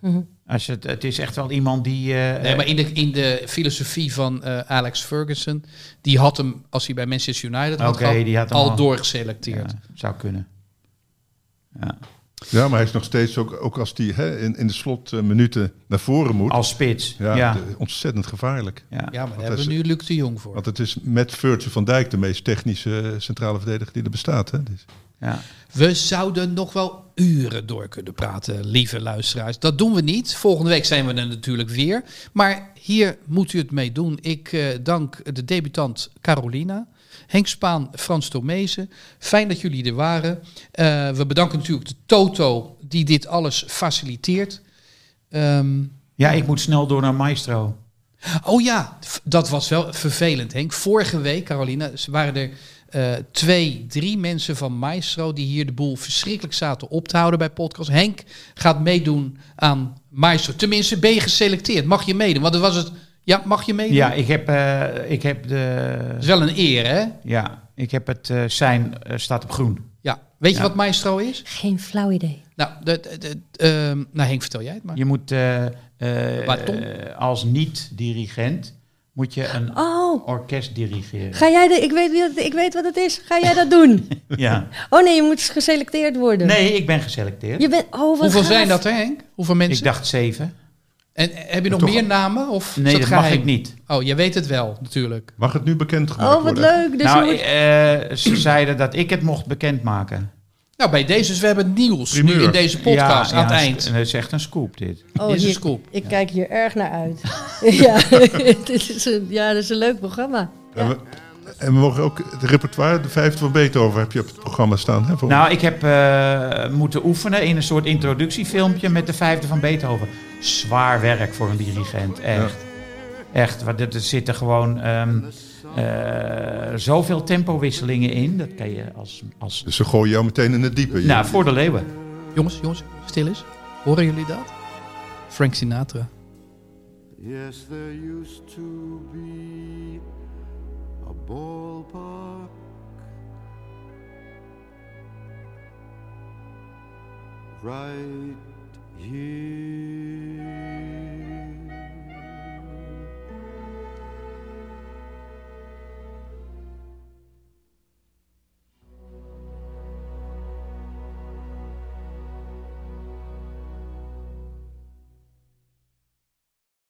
Mhm. Als je het, het is echt wel iemand die... eh, Nee, maar in de, in de filosofie van eh, Alex Ferguson, die had hem, als hij bij Manchester United had Oké, gehad, die had hem al al. doorgeselecteerd. ja, zou kunnen. Ja. Ja, maar hij is nog steeds, ook, ook als hij hè, in, in de slotminuten naar voren moet, Als spits. ja, Ja. de- ontzettend gevaarlijk. ja. Ja, maar daar hebben we nu Luc de Jong voor. Want het is met Virgil van Dijk de meest technische centrale verdediger die er bestaat. Hè? Dus, Ja. We zouden nog wel uren door kunnen praten, lieve luisteraars. Dat doen we niet. Volgende week zijn we er natuurlijk weer. Maar hier moet u het mee doen. Ik eh, dank de debutant Carolina. Henk Spaan, Frans Tomezen. Fijn dat jullie er waren. Eh, we bedanken natuurlijk de Toto die dit alles faciliteert. Ehm, ja, ik moet snel door naar Maestro. Oh ja, dat was wel vervelend, Henk. Vorige week, Carolina, waren er eh, twee, drie mensen van Maestro die hier de boel verschrikkelijk zaten op te houden bij podcast. Henk gaat meedoen aan Maestro. Tenminste, ben je geselecteerd? Mag je meedoen? Want dat was het. Ja, mag je meedoen? Ja, ik heb, eh, ik heb de. Dat is wel een eer, hè? Ja, ik heb het eh, zijn eh, staat op groen. Ja. Weet je wat Maestro is? Geen flauw idee. Nou, de, de, de- ehm, nou Henk, vertel jij het maar. Je moet eh, eh, eh, als niet-dirigent moet je een Oh, orkest dirigeren. ga jij de, ik, weet, ik weet wat het is. Ga jij dat doen? Ja. Oh nee, je moet geselecteerd worden. Nee, ik ben geselecteerd. Je bent, oh, wat Hoeveel gaaf. zijn dat er, Henk? Hoeveel mensen? Ik dacht zeven. En eh, heb je nog Toch- meer namen? Of Nee, dat mag ik niet. Oh, je weet het wel, natuurlijk. Mag het nu bekendgemaakt Oh, wat worden? leuk. Dus nou, moet... eh, ze zeiden dat ik het mocht bekendmaken. Nou, bij deze, dus we hebben het nieuws nu in deze podcast Ja, aan het ja, eind. En dat is echt een scoop, dit. Oh, Dit is een scoop. Ik kijk hier erg naar uit. ja, dit is een, ja, dat is een leuk programma. En, we, en we mogen ook het repertoire, de vijfde van Beethoven, heb je op het programma staan. Hè, voor- Nou, ik heb eh, moeten oefenen in een soort introductiefilmpje met de vijfde van Beethoven. Zwaar werk voor een dirigent, echt. Echt, want er er zitten gewoon ehm, eh, zoveel tempowisselingen in. Dat kan je als... als Dus ze gooien jou meteen in het diepe. Je- nou, voor de leeuwen. Jongens, jongens, stil eens. Horen jullie dat? Frank Sinatra. Yes, there used to be ballpark. Right here